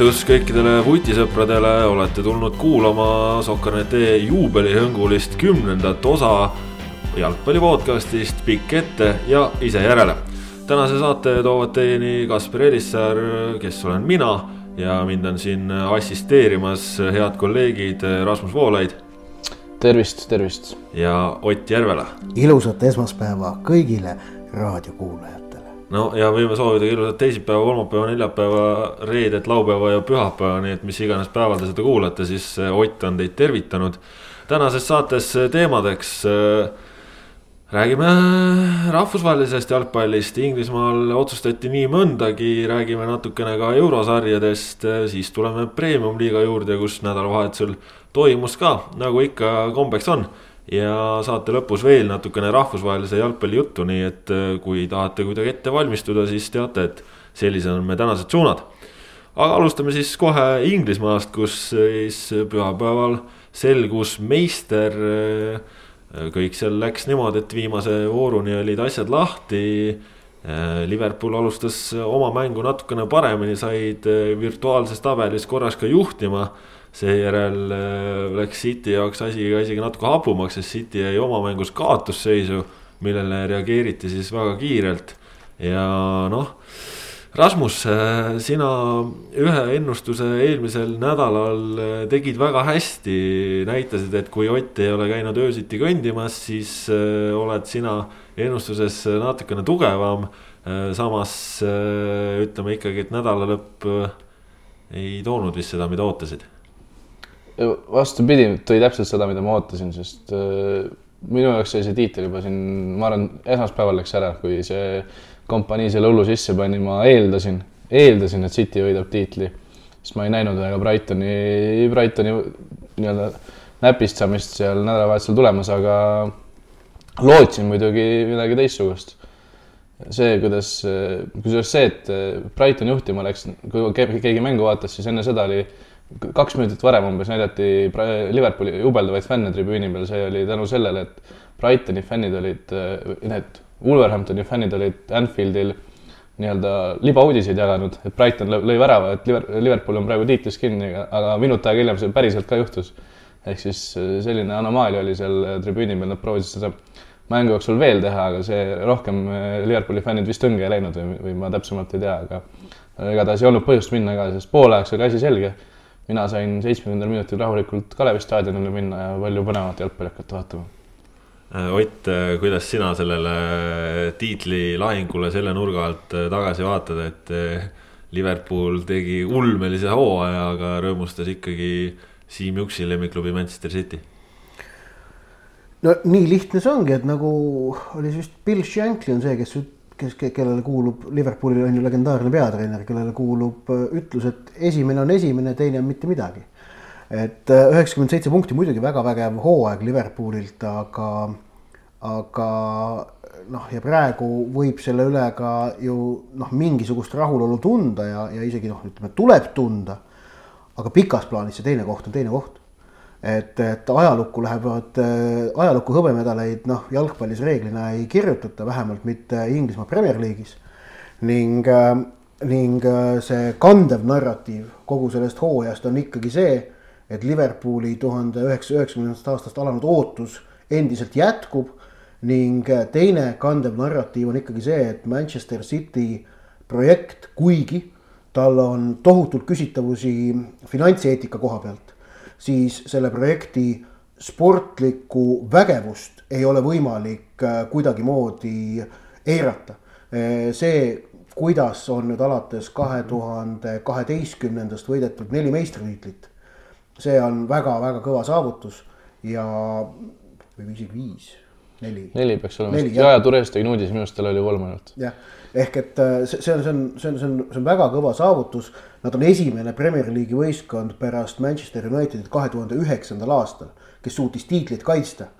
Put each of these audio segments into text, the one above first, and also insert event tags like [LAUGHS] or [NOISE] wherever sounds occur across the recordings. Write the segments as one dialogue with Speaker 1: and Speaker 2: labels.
Speaker 1: tervitus kõikidele vutisõpradele, olete tulnud kuulama Sokkernete juubelihõngulist kümnendat osa jalgpalli podcastist Pikk ette ja ise järele. tänase saate toovad teieni Kaspar Elissaar, kes olen mina ja mind on siin assisteerimas head kolleegid Rasmus Voolaid.
Speaker 2: tervist, tervist.
Speaker 1: ja Ott Järvela.
Speaker 3: ilusat esmaspäeva kõigile raadiokuulajatele
Speaker 1: no ja võime soovida ilusat teisipäeva, kolmapäeva, neljapäeva, reedet, laupäeva ja pühapäeva, nii et mis iganes päeval te seda kuulate, siis eh, Ott on teid tervitanud. tänases saates eh, teemadeks äh, räägime rahvusvahelisest jalgpallist, Inglismaal otsustati nii mõndagi, räägime natukene ka eurosarjadest, siis tuleme premium-liiga juurde, kus nädalavahetusel toimus ka, nagu ikka kombeks on ja saate lõpus veel natukene rahvusvahelise jalgpalli juttu, nii et äh, kui tahate kuidagi ette valmistuda, siis teate, et sellised on meie tänased suunad. aga alustame siis kohe Inglismaast, kus siis pühapäeval selgus meister. Äh, kõik seal läks niimoodi, et viimase vooruni olid asjad lahti. Äh, Liverpool alustas oma mängu natukene paremini, said virtuaalses tabelis korras ka juhtima seejärel äh, läks City jaoks asi ka isegi natuke hapumaks, sest City jäi oma mängus kaotusseisu, millele reageeriti siis väga kiirelt ja noh. Rasmus, äh, sina ühe ennustuse eelmisel nädalal äh, tegid väga hästi, näitasid, et kui Ott ei ole käinud öösiti kõndimas, siis oled sina ennustuses natukene tugevam. samas ütleme ikkagi, et nädala lõpp ei toonud vist seda, mida ootasid
Speaker 2: vastupidi, tõi täpselt seda, mida ma ootasin, sest äh, minu jaoks sai see tiitel juba siin, ma arvan, esmaspäeval läks ära, kui see kompanii selle hullu sisse pani, ma eeldasin, eeldasin, et City võidab tiitli. sest ma ei näinud väga Brightoni, Brightoni nii-öelda näpistamist seal nädalavahetusel tulemas, aga lootsin muidugi midagi teistsugust. see, kuidas, kusjuures see, et Brighton juhtima läks, kui keegi mängu vaatas, siis enne seda oli kaks minutit varem umbes näidati Liverpooli jubeldavaid fänne tribüüni peal, see oli tänu sellele, et Brightoni fännid olid, need Wolverhamptoni fännid olid Anfieldil nii-öelda libauudiseid jaganud, et Brighton lõi värava, et Liverpool on praegu tiitlis kinni, aga minut aega hiljem see päriselt ka juhtus. ehk siis selline anomaalia oli seal tribüüni peal, nad proovisid seda mängu jooksul veel teha, aga see rohkem Liverpooli fännid vist õnge ei läinud või, või ma täpsemalt ei tea, aga igatahes ei olnud põhjust minna ka, sest poolajaks oli asi selge mina sain seitsmekümnendal minutil rahulikult Kalevi staadionile minna ja palju põnevat jalgpalli hakata vaatama.
Speaker 1: Äh, Ott, äh, kuidas sina sellele tiitlilahingule selle nurga alt äh, tagasi vaatad, et Liverpool tegi ulmelise hooaja, aga rõõmustas ikkagi Siim Juksi lemmikklubi Manchester City?
Speaker 3: no nii lihtne see ongi, et nagu oli vist Bill Shankly on see, kes kes, kellele kuulub, Liverpoolil on ju legendaarne peatreener, kellele kuulub äh, ütlus, et esimene on esimene, teine on mitte midagi. et äh, üheksakümmend seitse punkti muidugi väga vägev hooaeg Liverpoolilt, aga, aga noh, ja praegu võib selle üle ka ju noh, mingisugust rahulolu tunda ja, ja isegi noh, ütleme tuleb tunda. aga pikas plaanis see teine koht on teine koht et, et ajalukku lähevad, äh, ajalukku hõbemedaleid noh, jalgpallis reeglina ei kirjutata, vähemalt mitte Inglismaa Premier League'is. ning, äh, ning äh, see kandev narratiiv kogu sellest hooajast on ikkagi see, et Liverpooli tuhande üheksasaja üheksakümnendast aastast alanud ootus endiselt jätkub. ning teine kandev narratiiv on ikkagi see, et Manchester City projekt, kuigi tal on tohutult küsitavusi finantseetika koha pealt siis selle projekti sportlikku vägevust ei ole võimalik äh, kuidagimoodi eirata. Äh, see, kuidas on nüüd alates kahe tuhande kaheteistkümnendast võidetud neli meistritiitlit, see on väga-väga kõva saavutus ja, või isegi viis, neli.
Speaker 2: neli peaks olema, Jaja Turest tegi uudis, minu arust tal oli kolm ainult.
Speaker 3: jah ehk et äh, see, see on, see on, see on, see on, see on väga kõva saavutus. Nad on esimene Premier League'i võistkond pärast Manchester Unitedit kahe tuhande üheksandal aastal, kes suutis tiitlit kaitsta.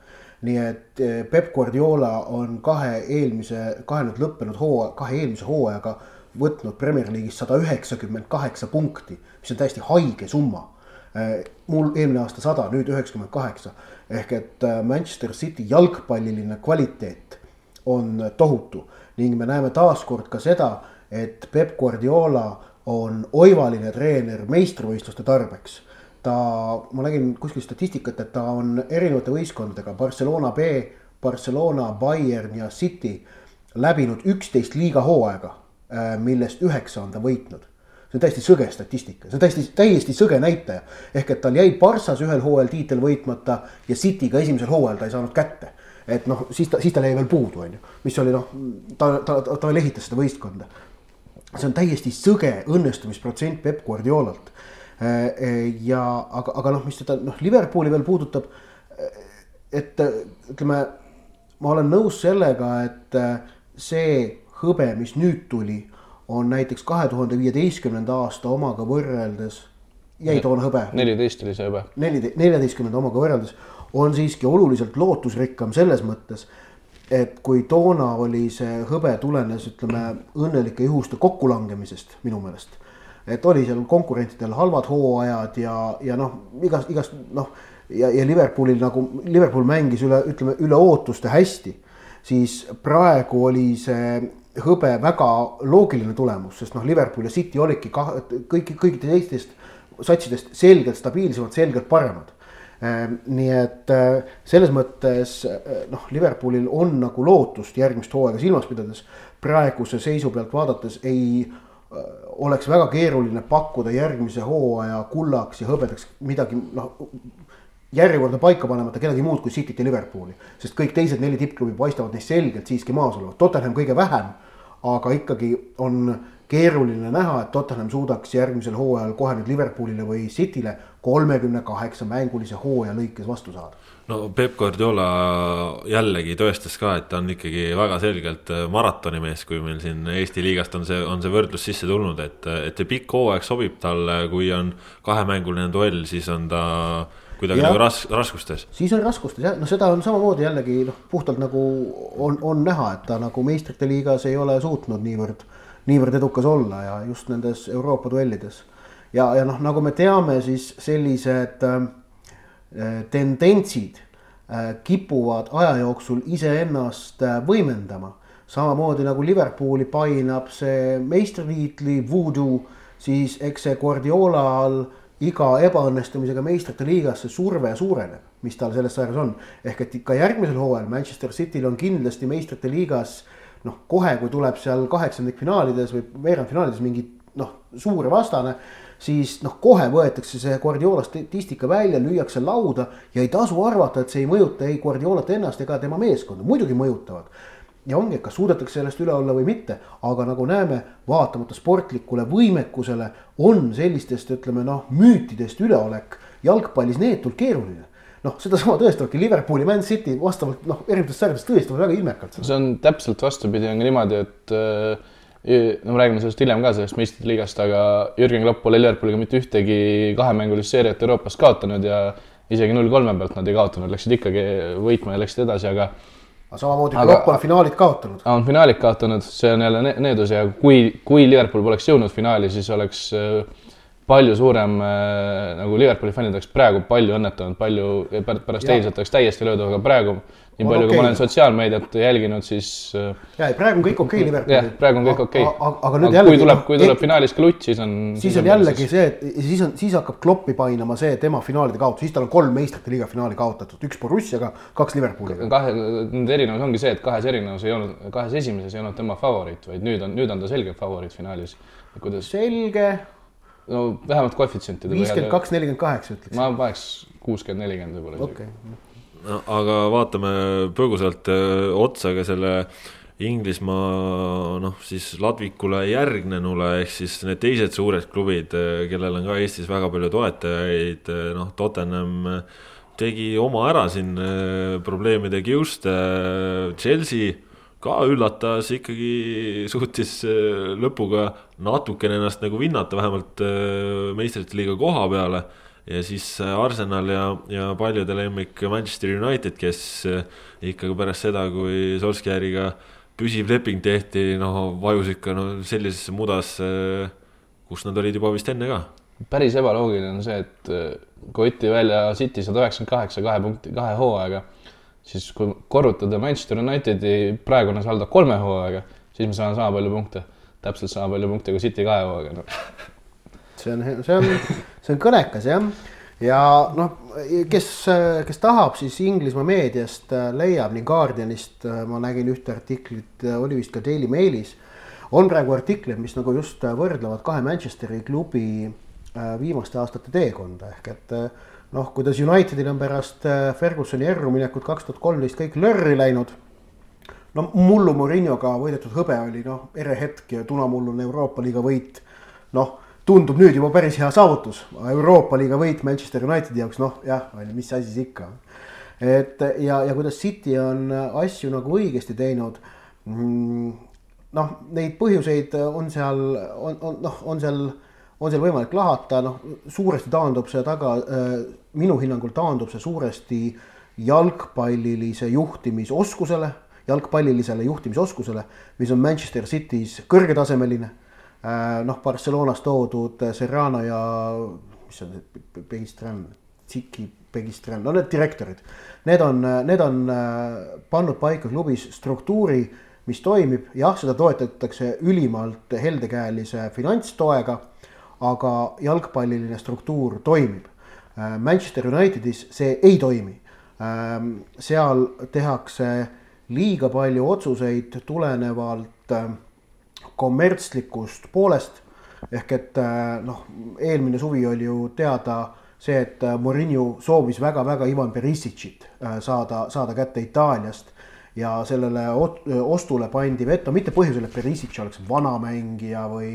Speaker 3: nii et äh, Peep Guardiola on kahe eelmise, kahe nüüd lõppenud hooaja, kahe eelmise hooajaga võtnud Premier League'is sada üheksakümmend kaheksa punkti, mis on täiesti haige summa. Äh, mul eelmine aasta sada, nüüd üheksakümmend kaheksa ehk et Manchester City jalgpalliline kvaliteet on tohutu ning me näeme taaskord ka seda, et Peep Guardiola on oivaline treener meistrivõistluste tarbeks. ta, ma nägin kuskil statistikat, et ta on erinevate võistkondadega Barcelona B, Barcelona, Bayern ja City läbinud üksteist liiga hooaega, äh, millest üheksa on ta võitnud see on täiesti sõge statistika, see on täiesti, täiesti sõge näitaja. ehk et tal jäi Barssas ühel hooajal tiitel võitmata ja City'ga esimesel hooajal ta ei saanud kätte. Et noh, siis ta, siis tal jäi veel puudu, on ju, mis oli noh, ta, ta, ta, ta veel ehitas seda võistkonda. see on täiesti sõge õnnestumisprotsent Peep Guardiolalt. ja aga, aga noh, mis teda noh, Liverpooli veel puudutab. et ütleme, ma olen nõus sellega, et see hõbe, mis nüüd tuli on näiteks kahe tuhande viieteistkümnenda aasta omaga võrreldes, jäi toona hõbe.
Speaker 2: neliteist oli see hõbe.
Speaker 3: neli, neljateistkümnenda omaga võrreldes on siiski oluliselt lootusrikkam selles mõttes, et kui toona oli see hõbe tulenes, ütleme, õnnelike juhuste kokkulangemisest minu meelest. et oli seal konkurentidel halvad hooajad ja, ja noh, igast, igast noh ja, ja Liverpoolil nagu, Liverpool mängis üle, ütleme üle ootuste hästi siis praegu oli see hõbe väga loogiline tulemus, sest noh, Liverpool ja City olidki kah, kõik, kõikidest teistest satsidest selgelt stabiilsemad, selgelt paremad. Ehm, nii et äh, selles mõttes äh, noh, Liverpoolil on nagu lootust järgmist hooaega silmas pidades. praeguse seisu pealt vaadates ei äh, oleks väga keeruline pakkuda järgmise hooaja kullaks ja hõbedaks midagi noh järjekorda paika panemata kedagi muud kui Cityt ja Liverpooli. sest kõik teised neli tippklubi paistavad neist selgelt siiski maas olevat, Tottenham kõige vähem. aga ikkagi on keeruline näha, et Tottenham suudaks järgmisel hooajal kohe nüüd Liverpoolile või Cityle kolmekümne kaheksa mängulise hooaja lõikes vastu saada.
Speaker 1: no Peep Guardiola jällegi tõestas ka, et ta on ikkagi väga selgelt maratonimees, kui meil siin Eesti liigast on see, on see võrdlus sisse tulnud, et, et see pikk hooaeg sobib talle, kui on kahemänguline duell, siis on ta kuidagi nagu ras-, raskustes.
Speaker 3: siis on raskustes jah, no seda on samamoodi jällegi noh, puhtalt nagu on, on näha, et ta nagu meistrite liigas ei ole suutnud niivõrd, niivõrd edukas olla ja just nendes Euroopa duellides. Ja, ja noh, nagu me teame, siis sellised äh, tendentsid äh, kipuvad aja jooksul iseennast äh, võimendama. samamoodi nagu Liverpooli painab see meistritiitli voodoo, siis eks see Guardiolal iga ebaõnnestumisega meistrite liigas see surve suureneb, mis tal selles sarjas on. ehk et ikka järgmisel hooajal Manchester Cityl on kindlasti meistrite liigas noh, kohe, kui tuleb seal kaheksandikfinaalides või veerandfinaalides mingi noh, suur vastane, siis noh, kohe võetakse see Guardiola statistika välja, lüüakse lauda ja ei tasu arvata, et see ei mõjuta ei Guardiolat ennast ega tema meeskonda, muidugi mõjutavad. Ja ongi, et kas suudetakse sellest üle olla või mitte, aga nagu näeme, vaatamata sportlikule võimekusele on sellistest, ütleme noh, müütidest üleolek jalgpallis neetult keeruline. Noh, sedasama tõestavadki Liverpooli, Man City vastavalt noh, erinevatest sarjadest tõestavad väga ilmekalt.
Speaker 2: see on täpselt vastupidi, on niimoodi, et äh, no me räägime sellest hiljem ka, sellest meistrite liigast, aga Jürgen Klopp pole Liverpooliga mitte ühtegi kahemängulist seeriat Euroopas kaotanud ja isegi null kolme pealt nad ei kaotanud, läksid ikkagi võitma ja läksid edasi, aga
Speaker 3: aga samamoodi Klopp on finaalid kaotanud.
Speaker 2: on finaalid kaotanud, see on jälle needus ja kui, kui Liverpool poleks jõudnud finaali, siis oleks äh, palju suurem äh, nagu Liverpooli fännid oleks praegu palju õnnetanud, palju pärast eilset oleks täiesti löödud, aga praegu nii palju okay., kui ma olen sotsiaalmeediat jälginud, siis.
Speaker 3: Äh, ja, praegu on kõik okei okay, Liverpoolil.
Speaker 2: jah, praegu on kõik okei
Speaker 3: okay.. aga nüüd jällegi.
Speaker 2: kui tuleb, kui tuleb finaalis klutt, siis on.
Speaker 3: siis on jällegi see, et siis on, siis hakkab Kloppi painama see tema finaalide kaotus, siis tal on kolm meistrite liiga finaali kaotatud, üks Borussiaga, kaks Liverpooliga.
Speaker 2: kahe, nende erinevus ongi see, et kahes erinevus ei olnud, kahes esimeses ei olnud tema favoriit, vaid nüüd on, nüüd on ta selge favoriit finaalis.
Speaker 3: kuidas. selge
Speaker 2: no vähemalt koefitsientide.
Speaker 3: viiskümmend kaks, nelikümmend kaheksa ütleks.
Speaker 2: ma paneks kuuskümmend, nelikümmend võib-olla.
Speaker 3: okei okay
Speaker 1: aga vaatame põgusalt äh, otsa ka selle Inglismaa noh, siis Ladvikule järgnenule ehk siis need teised suured klubid, äh, kellel on ka Eestis väga palju toetajaid, äh, noh, Tottenham tegi oma ära siin probleemide kiuste, Chelsea ka üllatas, ikkagi suutis lõpuga natukene ennast nagu vinnata, vähemalt meistrite liiga koha peale ja siis äh, Arsenal ja, ja paljude lemmik Manchester United, kes äh, ikkagi pärast seda, kui Solskjaeriga püsiv leping tehti, noh, vajus ikka no sellisesse mudasse, kus nad olid juba vist enne ka.
Speaker 2: päris ebaloogiline on see, et äh, võtti välja City sada üheksakümmend kaheksa kahe punkti, kahe hooaega, siis kui korrutada Manchester Unitedi praegune saldo kolme hooaega, siis me saame sama palju punkte. täpselt sama palju punkte kui City ka ju, aga noh.
Speaker 3: See on, see on, [LAUGHS] see on kõnekas jah. ja noh, kes, kes tahab, siis Inglismaa meediast äh, leiab nii Guardianist, äh, ma nägin ühte artiklit, äh, oli vist ka Daily Mailis. on praegu artikleid, mis nagu just võrdlevad kahe Manchesteri klubi viimaste aastate teekonda ehk et noh, kuidas Unitedil on pärast Fergusoni erruminekut kaks tuhat kolmteist kõik lörri läinud no mullu Mourinhoga võidetud hõbe oli noh, ere hetk ja tunamullune Euroopa liiga võit. noh, tundub nüüd juba päris hea saavutus, Euroopa liiga võit Manchester Unitedi jaoks, noh jah, mis asi see ikka. et ja, ja kuidas City on asju nagu õigesti teinud mm,. noh, neid põhjuseid on seal, on, on noh, on seal, on seal võimalik lahata, noh suuresti taandub see taga, minu hinnangul taandub see suuresti jalgpallilise juhtimisoskusele jalgpallilisele juhtimisoskusele, mis on Manchester City's kõrgetasemeline. Äh, noh, Barcelonas toodud Serrano ja mis see on, Pegistran, Tsiki, Pegistran, no need direktorid. Need on, need on äh, pannud paika klubis struktuuri, mis toimib, jah, seda toetatakse ülimalt heldekäelise finantstoega, aga jalgpalliline struktuur toimib. Äh, Manchester Unitedis see ei toimi. seal tehakse liiga palju otsuseid tulenevalt äh, kommertslikust poolest. ehk et äh, noh, eelmine suvi oli ju teada see, et äh, Murillo soovis väga-väga Ivan Perissicit saada, saada kätte Itaaliast ja sellele ostule pandi veto mitte põhjusel, et Perisic oleks vana mängija või,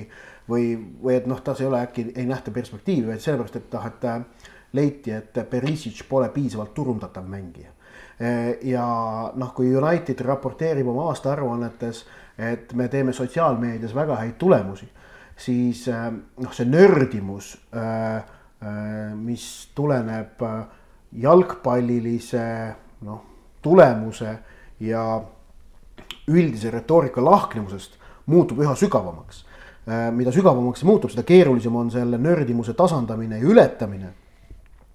Speaker 3: või, või et noh, tas ei ole äkki, ei nähta perspektiivi, vaid sellepärast, et noh, et leiti, et Perisic pole piisavalt turundatav mängija ja noh, kui United raporteerib oma aastaaruannetes, et me teeme sotsiaalmeedias väga häid tulemusi, siis eh, noh, see nördimus, eh, mis tuleneb jalgpallilise noh, tulemuse ja üldise retoorika lahknemusest, muutub üha sügavamaks. mida sügavamaks see muutub, seda keerulisem on selle nördimuse tasandamine ja ületamine.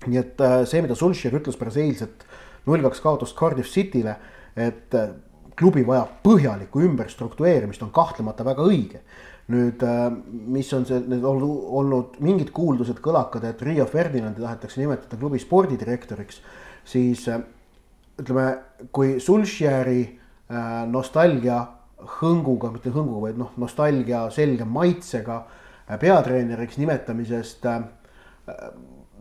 Speaker 3: nii et see, mida Sulcher ütles pärast eilset null kaks kaotust Cardiff City'le, et äh, klubi vajab põhjalikku ümberstruktureerimist, on kahtlemata väga õige. nüüd, äh, mis on see, need olnud, olnud mingid kuuldused, kõlakad, et Riio Ferdinandi tahetakse nimetada klubi spordidirektoriks, siis äh, ütleme, kui Sulšjäri nostalgia hõnguga, mitte hõnguga, vaid noh, nostalgia selge maitsega peatreeneriks nimetamisest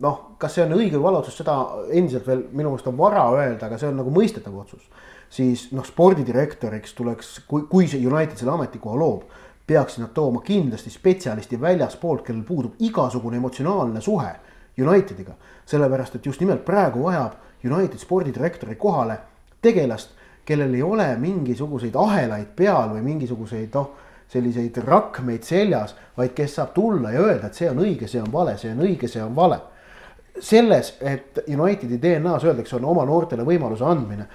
Speaker 3: noh, kas see on õige või vale otsus, seda endiselt veel minu meelest on vara öelda, aga see on nagu mõistetav otsus. Siis noh, spordidirektoriks tuleks, kui, kui see United selle ametikoha loob, peaksid nad tooma kindlasti spetsialisti väljaspoolt, kellel puudub igasugune emotsionaalne suhe Unitediga. sellepärast, et just nimelt praegu vajab United spordidirektori kohale tegelast, kellel ei ole mingisuguseid ahelaid peal või mingisuguseid noh, selliseid rakmeid seljas, vaid kes saab tulla ja öelda, et see on õige, see on vale, see on õige, see on vale selles, et Unitedi DNA-s öeldakse, on oma noortele võimaluse andmine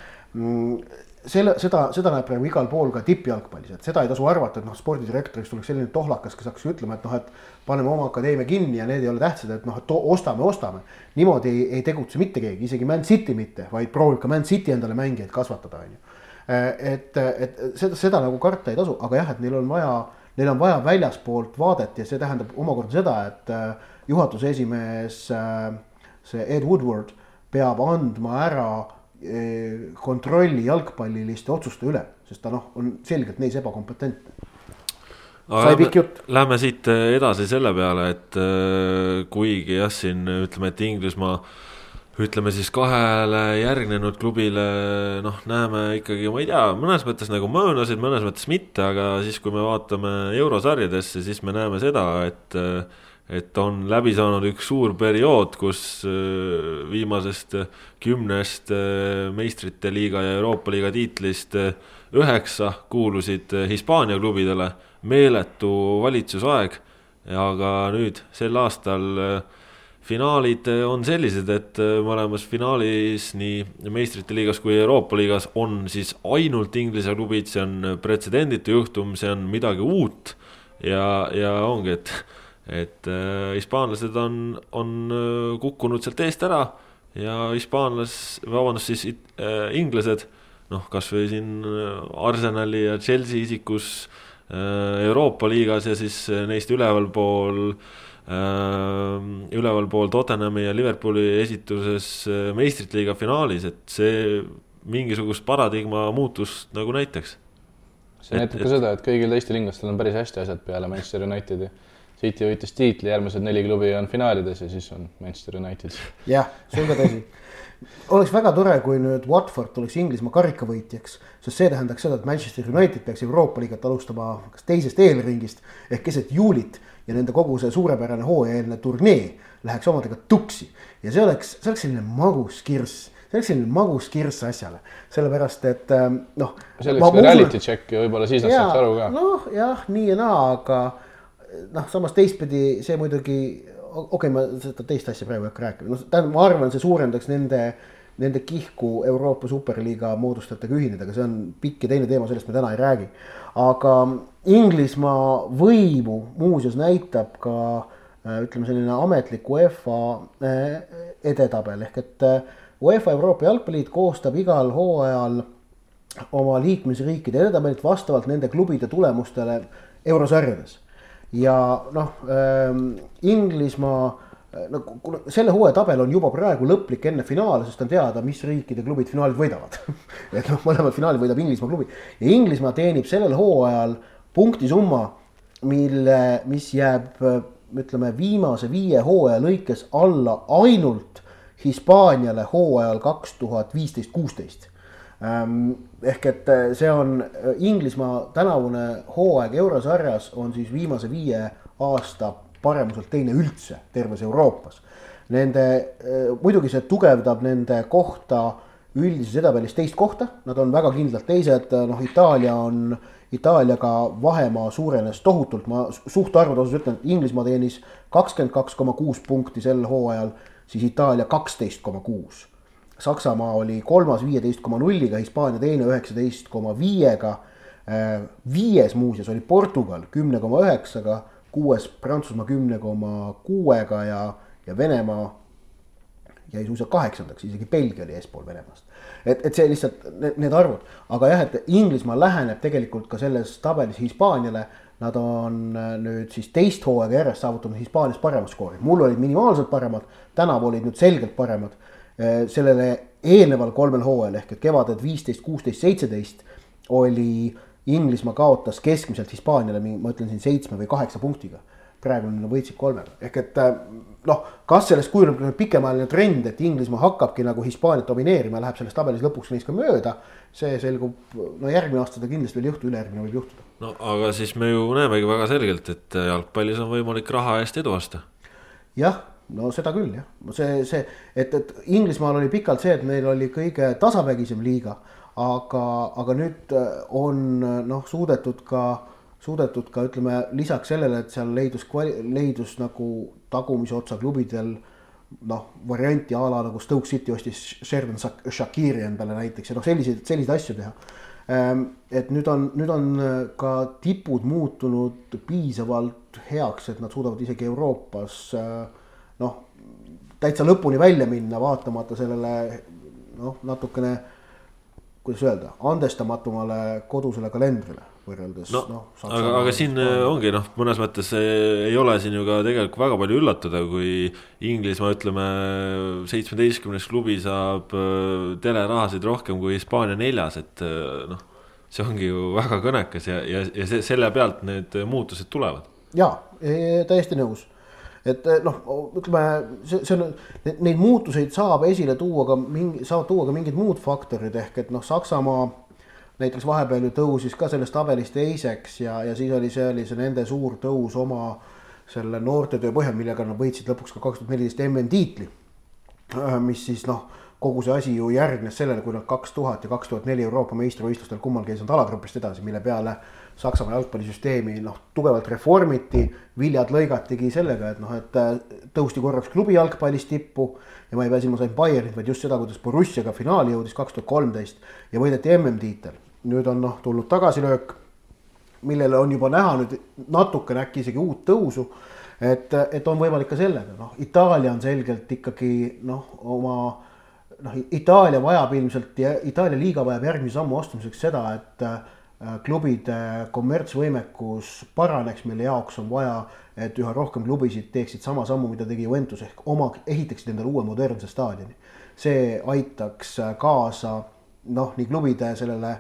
Speaker 3: selle, seda, seda näeb praegu igal pool ka tippjalgpallis, et seda ei tasu arvata, et noh, spordidirektoriks tuleks selline tohlakas, kes hakkaks ütlema, et noh, et paneme oma akadeemia kinni ja need ei ole tähtsad, et noh, et ostame, ostame. niimoodi ei, ei tegutse mitte keegi, isegi Man City mitte, vaid proovib ka Man City endale mängijaid kasvatada, on ju. et, et seda, seda nagu karta ei tasu, aga jah, et neil on vaja, neil on vaja väljaspoolt vaadet ja see tähendab omakorda seda, et juhatuse esimees äh, see Ed Woodward peab andma ära kontrolli jalgpalliliste otsuste üle, sest ta noh, on selgelt neis ebakompetentne.
Speaker 1: sai pikk jutt. Lähme siit eh, edasi selle peale, et eh, kuigi jah, siin ütleme, et Inglismaa ütleme siis kahele järgnenud klubile noh, näeme ikkagi, ma ei tea, mõnes mõttes nagu mõõnasid, mõnes mõttes mitte, aga siis, kui me vaatame eurosarjadesse, siis me näeme seda, et äh, et on läbi saanud üks suur periood, kus äh, viimasest kümnest äh, meistrite liiga ja Euroopa liiga tiitlist äh, üheksa kuulusid Hispaania klubidele, meeletu valitsusaeg. aga nüüd sel aastal finaalid on sellised, et mõlemas finaalis nii meistrite liigas kui Euroopa liigas on siis ainult Inglise klubid, see on pretsedenditu juhtum, see on midagi uut. Ja, ja ongi, et et äh, hispaanlased on, on äh, kukkunud sealt eest ära ja hispaanlas, vabandust siis äh, inglased, noh, kasvõi siin äh, Arsenali ja Chelsea isikus Euroopa liigas ja siis neist ülevalpool ülevalpool Tottenhami ja Liverpooli esituses meistrite liiga finaalis, et see mingisugust paradigma muutust nagu näitaks.
Speaker 2: see näitab ka seda, et kõigil teistel inglastel on päris hästi asjad peale Manchester Unitedi. City võitis tiitli, järgmised neli klubi on finaalides ja siis on Manchester United.
Speaker 3: jah, see on ka tõsi oleks väga tore, kui nüüd Watford oleks Inglismaa karikavõitjaks, sest see tähendaks seda, et Manchester United peaks Euroopa liigat alustama kas teisest eelringist ehk keset juulit ja nende kogu see suurepärane hooajaeelne turnee läheks omadega tuksi ja see oleks, see oleks selline magus kirss see oleks selline magus kirss asjale, sellepärast et ähm, noh.
Speaker 2: see oleks ka reality check ja võib-olla siis nad saaks aru ka.
Speaker 3: noh, jah, nii ja naa, aga noh, samas teistpidi see muidugi, okei okay,, ma seda teist asja praegu ei hakka rääkima, noh, tähendab, ma arvan, see suurendaks nende, nende kihku Euroopa superliiga moodustajatega ühineda, aga see on pikk ja teine teema, sellest me täna ei räägi. aga Inglismaa võimu muuseas näitab ka äh, ütleme, selline ametlik UEFA äh, edetabel ehk et äh, UEFA Euroopa Jalgpalliliit koostab igal hooajal oma liikmesriikide edetabelit vastavalt nende klubide tulemustele eurosarjades. Ja noh ähm,, Inglismaa no kuna selle hooaja tabel on juba praegu lõplik enne finaale, sest on teada, mis riikide klubid finaalid võidavad [LAUGHS] et noh, mõlemad finaalid võidab Inglismaa klubi ja Inglismaa teenib sellel hooajal punktisumma, mille, mis jääb ütleme viimase viie hooaja lõikes alla ainult Hispaaniale hooajal kaks tuhat viisteist, kuusteist. Ähm, ehk et äh, see on äh, Inglismaa tänavune hooaeg eurosarjas on siis viimase viie aasta paremuselt teine üldse terves Euroopas. Nende, äh, muidugi see tugevdab nende kohta üldises edetabellis teist kohta, nad on väga kindlalt teised, noh, Itaalia on, Itaaliaga vahemaa suurenes tohutult, ma suhtarvude osas ütlen, et Inglismaa teenis kakskümmend kaks koma kuus punkti sel hooajal siis Itaalia kaksteist koma kuus. Saksamaa oli kolmas viieteist koma nulliga, Hispaania teine üheksateist koma viiega. Äh, viies muuseas oli Portugal kümne koma üheksaga, kuues Prantsusmaa kümne koma kuuega ja, ja Venemaa jäi suisa kaheksandaks, isegi Belgia oli eespool Venemaast. et, et see lihtsalt need, need arvud, aga jah, et Inglismaa läheneb tegelikult ka selles tabelis Hispaaniale Nad on äh, nüüd siis teist hooaega järjest saavutanud Hispaanias parema skoori, mul olid minimaalselt paremad, tänavu olid nüüd selgelt paremad. Äh, sellele eelneval kolmel hooajal ehk et kevadel viisteist, kuusteist, seitseteist oli Inglismaa kaotas keskmiselt Hispaaniale, ma ütlen siin seitsme või kaheksa punktiga. praegu nad võitsid kolmega, ehk et äh, noh, kas sellest kujuneb pikemaajaline trend, et Inglismaa hakkabki nagu Hispaaniat domineerima, läheb selles tabelis lõpuks neist ka mööda. see selgub, no järgmine aasta ta kindlasti veel ei juhtu, ülejärgmine võib juhtuda
Speaker 1: no aga siis me ju näemegi väga selgelt, et jalgpallis on võimalik raha eest edu osta.
Speaker 3: jah, no seda küll jah, see, see, et, et Inglismaal oli pikalt see, et neil oli kõige tasavägisem liiga, aga, aga nüüd on noh, suudetud ka, suudetud ka ütleme lisaks sellele, et seal leidus, leidus nagu tagumise otsa klubidel noh, varianti a la nagu Stoke City ostis Sherman Shakiri endale näiteks ja noh, selliseid, selliseid asju teha. Ehm, et nüüd on, nüüd on äh, ka tipud muutunud piisavalt heaks, et nad suudavad isegi Euroopas äh, noh, täitsa lõpuni välja minna, vaatamata sellele noh, natukene kuidas öelda, andestamatumale kodusele kalendrile võrreldes
Speaker 1: no, noh. aga, aga siin ongi noh, mõnes mõttes ei ole siin ju ka tegelikult väga palju üllatuda, kui Inglismaa ütleme, seitsmeteistkümnes klubi saab äh, telerahasid rohkem kui Hispaania neljas, et äh, noh. see ongi ju väga kõnekas ja, ja, ja see, selle pealt need muutused tulevad.
Speaker 3: ja e, täiesti nõus et noh, ütleme, see, see on, neid muutuseid saab esile tuua ka mingi, saavad tuua ka mingid muud faktorid ehk et noh, Saksamaa näiteks vahepeal ju tõusis ka selles tabelis teiseks ja, ja siis oli see, oli see nende suur tõus oma selle noortetöö põhjal, millega nad võitsid lõpuks ka kaks tuhat neliteist MM-tiitli. Äh, mis siis noh, kogu see asi ju järgnes sellele, kui nad kaks tuhat ja kaks tuhat neli Euroopa meistrivõistlustel kummalgi ei saanud alagrupist edasi, mille peale Saksamaa jalgpallisüsteemi noh, tugevalt reformiti, viljad lõigatigi sellega, et noh, et äh, tõusti korraks klubi jalgpallis tippu ja ma ei pea silmas ainult Bayernit, vaid just seda, kuidas Borussiaga finaali jõudis kaks tuhat kolmteist ja võideti MM-tiitel nüüd on noh, tulnud tagasilöök, millele on juba näha nüüd natukene äkki isegi uut tõusu. et, et on võimalik ka sellega, noh, Itaalia on selgelt ikkagi noh, oma noh, Itaalia vajab ilmselt ja Itaalia liiga vajab järgmise sammu astumiseks seda, et klubide kommertsvõimekus paraneks, mille jaoks on vaja, et üha rohkem klubisid teeksid sama sammu, mida tegi Juventus ehk oma, ehitaksid endale uue modernse staadioni. see aitaks kaasa noh, nii klubide sellele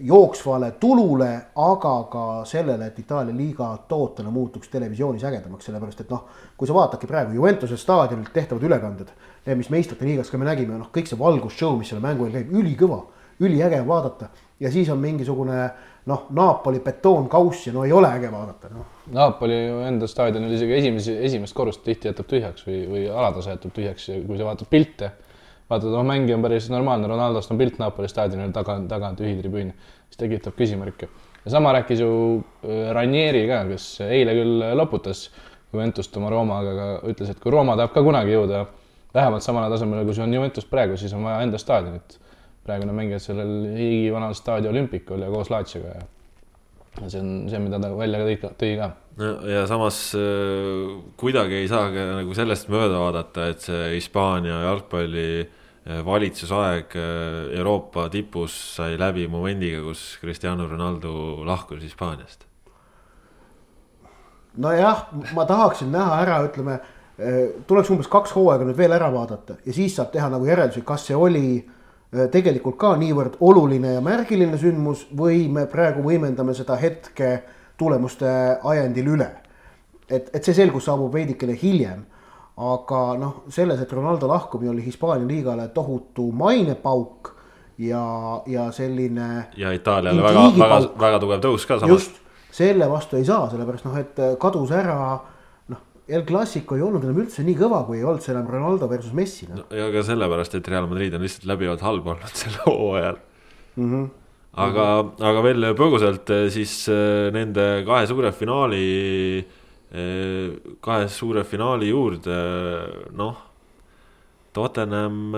Speaker 3: jooksvale tulule, aga ka sellele, et Itaalia liiga tootena muutuks televisioonis ägedamaks, sellepärast et noh, kui sa vaatadki praegu Juventuse staadionilt tehtavad ülekanded, mis meistrite liigas ka me nägime, noh, kõik see valgusshow, mis selle mängu eel käib, ülikõva, üliäge vaadata ja siis on mingisugune noh, Napoli betoonkauss ja no ei ole äge vaadata, noh.
Speaker 2: Napoli enda staadionil isegi esimesi, esimest korrust tihti jätab tühjaks või, või alatase jätab tühjaks ja kui sa vaatad pilte vaatad, oh mängija on päris normaalne, Ronaldost on pilt Napoli staadionil taga, taga on tühi tribüün, siis tekitab küsimärke. ja sama rääkis ju äh, Ranieri ka, kes eile küll loputas Juventust oma Roomaga, aga ütles, et kui Rooma tahab ka kunagi jõuda vähemalt samale tasemele, kui see on Juventus praegu, siis on vaja enda staadionit. Praegune mängijad sellel hiigivanal staadion Olümpikul ja koos Laatsioga ja see on see, mida ta välja tõi, tõi ka.
Speaker 1: no ja samas äh, kuidagi ei saa ka nagu sellest mööda vaadata, et see Hispaania jalgpalli äh, valitsusaeg äh, Euroopa tipus sai läbi momendiga, kus Cristiano Ronaldo lahkus Hispaaniast.
Speaker 3: nojah, ma tahaksin näha ära, ütleme, tuleks umbes kaks hooaega nüüd veel ära vaadata ja siis saab teha nagu järeldusi, kas see oli tegelikult ka niivõrd oluline ja märgiline sündmus või me praegu võimendame seda hetke tulemuste ajendil üle. et, et see selgus saabub veidikene hiljem. aga noh, selles, et Ronaldo lahkumine oli Hispaania liigale tohutu mainepauk ja, ja selline.
Speaker 1: ja Itaaliale väga, väga, väga tugev tõus ka samas. just,
Speaker 3: selle vastu ei saa, sellepärast noh, et kadus ära El Clasico ei olnud enam üldse nii kõva, kui ei olnud see enam Ronaldo versus Messi
Speaker 1: no.. ja ka sellepärast, et Real Madrid on lihtsalt läbivalt halb olnud [LAUGHS] sel hooajal mm. -hmm. aga mm, -hmm. aga veel põgusalt eh, siis eh, nende kahe suure finaali, eh, kahe suure finaali juurde, noh. Tottenham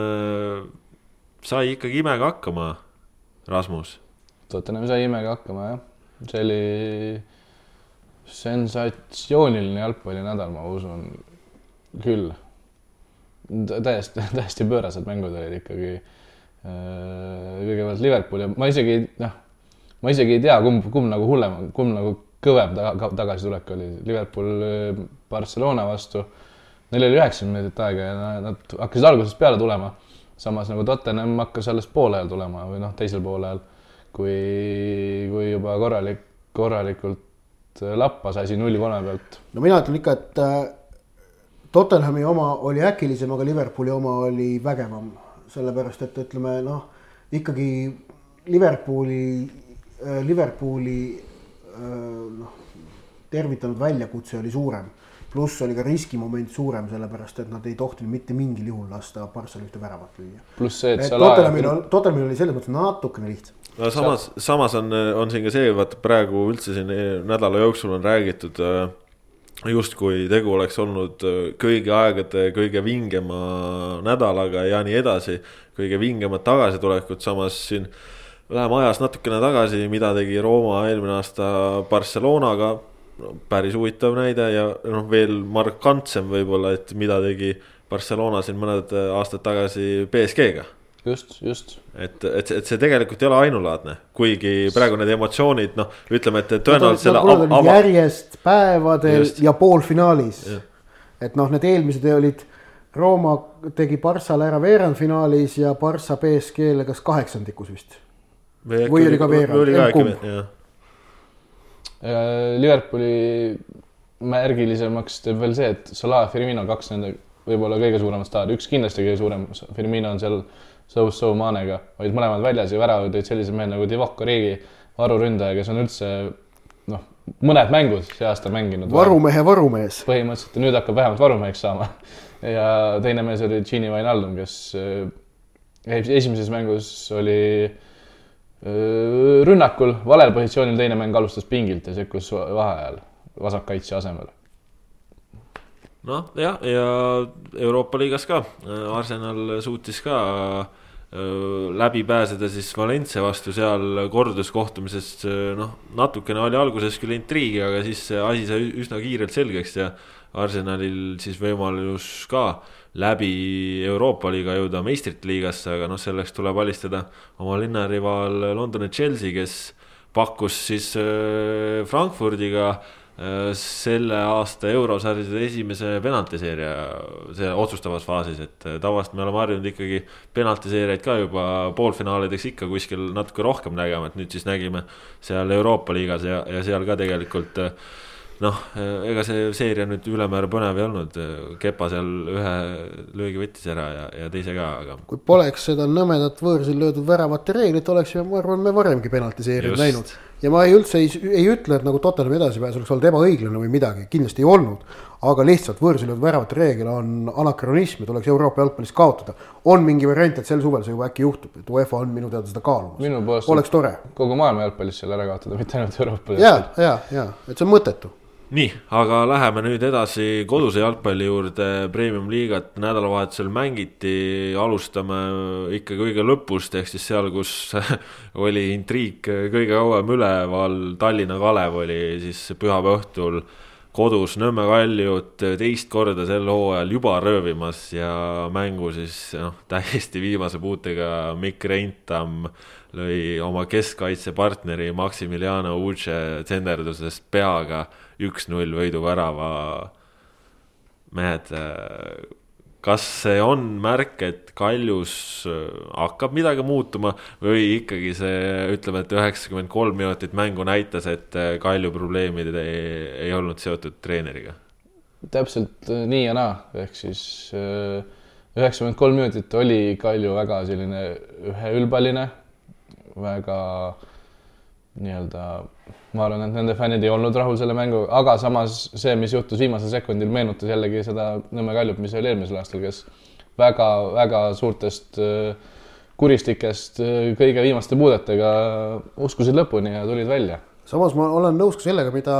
Speaker 1: sai ikkagi imega hakkama, Rasmus.
Speaker 2: Tottenham sai imega hakkama jah, see oli sensatsiooniline jalgpallinädal, ma usun küll. täiesti, [LAUGHS] täiesti pöörased mängud olid ikkagi. Äh, kõigepealt Liverpool ja ma isegi noh, ma isegi ei tea, kumb, kumb nagu hullem, kumb nagu kõvem taga, tagasitulek oli. Liverpool äh, Barcelona vastu, neil oli üheksakümmend minutit aega ja nad hakkasid algusest peale tulema. samas nagu Tottenham hakkas alles poolajal tulema või noh, teisel poolajal, kui, kui juba korralik, korralikult lappas asi nulli kolme pealt.
Speaker 3: no mina ütlen ikka, et äh, Tottenhami oma oli äkilisem, aga Liverpooli oma oli vägevam. sellepärast, et ütleme noh, ikkagi Liverpooli, äh, Liverpooli noh, tervitanud väljakutse oli suurem. pluss oli ka riskimoment suurem, sellepärast et nad ei tohtinud mitte mingil juhul lasta Barcelonil ühte väravat lüüa.
Speaker 2: pluss see,
Speaker 3: et, et Tottenhamil on, Tottenhamil oli selles mõttes natukene lihtsam
Speaker 1: no samas, samas on, on siin ka see, vaata praegu üldse siin nädala jooksul on räägitud äh, justkui tegu oleks olnud äh, kõigi aegade kõige vingema nädalaga ja nii edasi. kõige vingemad tagasitulekut, samas siin läheme ajas natukene tagasi, mida tegi Rooma eelmine aasta Barcelonaga. no päris huvitav näide ja noh, veel markantsem võib-olla, et mida tegi Barcelona siin mõned aastad tagasi BSG-ga
Speaker 2: just, just.
Speaker 1: et, et, et see tegelikult ei ole ainulaadne, kuigi praegu need emotsioonid, noh, ütleme, et tõenäoliselt
Speaker 3: selle av, av... järjest päevadel just. ja poolfinaalis. et noh, need eelmised olid, Rooma tegi Barssale ära veerandfinaalis ja Barssa BSG-le kas kaheksandikus vist. või oli ka veerand,
Speaker 2: jah. Liverpooli märgilisemaks teeb veel see, et Salah ja Firmino kaks nende võib-olla kõige suuremat staari, üks kindlasti kõige suurem, Firmino on seal So-So Manega olid mõlemad väljas ja värava tõid sellised mehed nagu Divock Origi, varuründaja, kes on üldse noh, mõned mängud see aasta mänginud.
Speaker 3: varumehe varumees.
Speaker 2: põhimõtteliselt ja nüüd hakkab vähemalt varumeheks saama. [LAUGHS] ja teine mees oli Gini Wijnaldum, kes äh, esimeses mängus oli äh, rünnakul, valel positsioonil, teine mäng alustas pingilt ja sekkus vaheajal vasakkaitse asemel
Speaker 1: noh, jah, ja Euroopa liigas ka, Arsenal suutis ka läbi pääseda siis Valencia vastu seal korduskohtumises, noh, natukene oli alguses küll intriigi, aga siis see asi sai üsna kiirelt selgeks ja Arsenalil siis võimalus ka läbi Euroopa liiga jõuda meistrite liigasse, aga noh, selleks tuleb alistada oma linnarivaal Londoni Chelsea, kes pakkus siis Frankfurdiga selle aasta eurosarjade esimese penaltiseeria, see otsustavas faasis, et tavaliselt me oleme harjunud ikkagi penaltiseerijaid ka juba poolfinaalideks ikka kuskil natuke rohkem nägema, et nüüd siis nägime seal Euroopa liigas ja, ja seal ka tegelikult äh, noh, ega see seeria nüüd ülemäära põnev ei olnud, Kepa seal ühe löögi võttis ära ja, ja teise ka, aga.
Speaker 3: kui poleks seda nõmedat võõrsil löödud väravate reeglit, oleksime, ma arvan, me varemgi penaltiseerijaid näinud. Ja ma ei üldse ei, ei ütle, et nagu Tottenham edasipääs oleks olnud ebaõiglane või midagi, kindlasti ei olnud. aga lihtsalt võõrsil löödud väravate reegel on anakronism ja tuleks Euroopa jalgpallis kaotada. on mingi variant, et sel suvel see juba äkki juhtub, et UEFA on minu teada seda kaalumas. oleks tore.
Speaker 2: kogu maailma jalgpallis selle ära kaotada, mitte ainult Euroopa.
Speaker 3: ja, ja, ja, et see on mõttetu
Speaker 1: nii, aga läheme nüüd edasi koduse jalgpalli juurde, premium-liigat nädalavahetusel mängiti, alustame ikka kõige lõpust, ehk siis seal, kus [LAUGHS] oli intriig kõige kauem üleval, Tallinna Kalev oli siis pühapäeva õhtul kodus Nõmme Kaljut teist korda sel hooajal juba röövimas ja mängu siis noh, [LAUGHS] täiesti viimase puutega Mikk Reintam lõi oma keskkaitsepartneri Maximiliano Uce tsenderdusest peaga üks-null võiduvärava. mehed, kas see on märk, et Kaljus äh, hakkab midagi muutuma või ikkagi see, ütleme, et üheksakümmend kolm minutit mängu näitas, et äh, Kalju probleemid ei, ei olnud seotud treeneriga?
Speaker 2: täpselt äh, nii ja naa, ehk siis üheksakümmend kolm minutit oli Kalju väga selline üheülbaline, väga nii-öelda ma arvan, et nende fännid ei olnud rahul selle mänguga, aga samas see, mis juhtus viimasel sekundil, meenutas jällegi seda Nõmme Kaljut, mis oli eelmisel aastal, kes väga-väga suurtest äh, kuristikest äh, kõige viimaste puudetega uskusid lõpuni ja tulid välja.
Speaker 3: samas ma olen nõus ka sellega, mida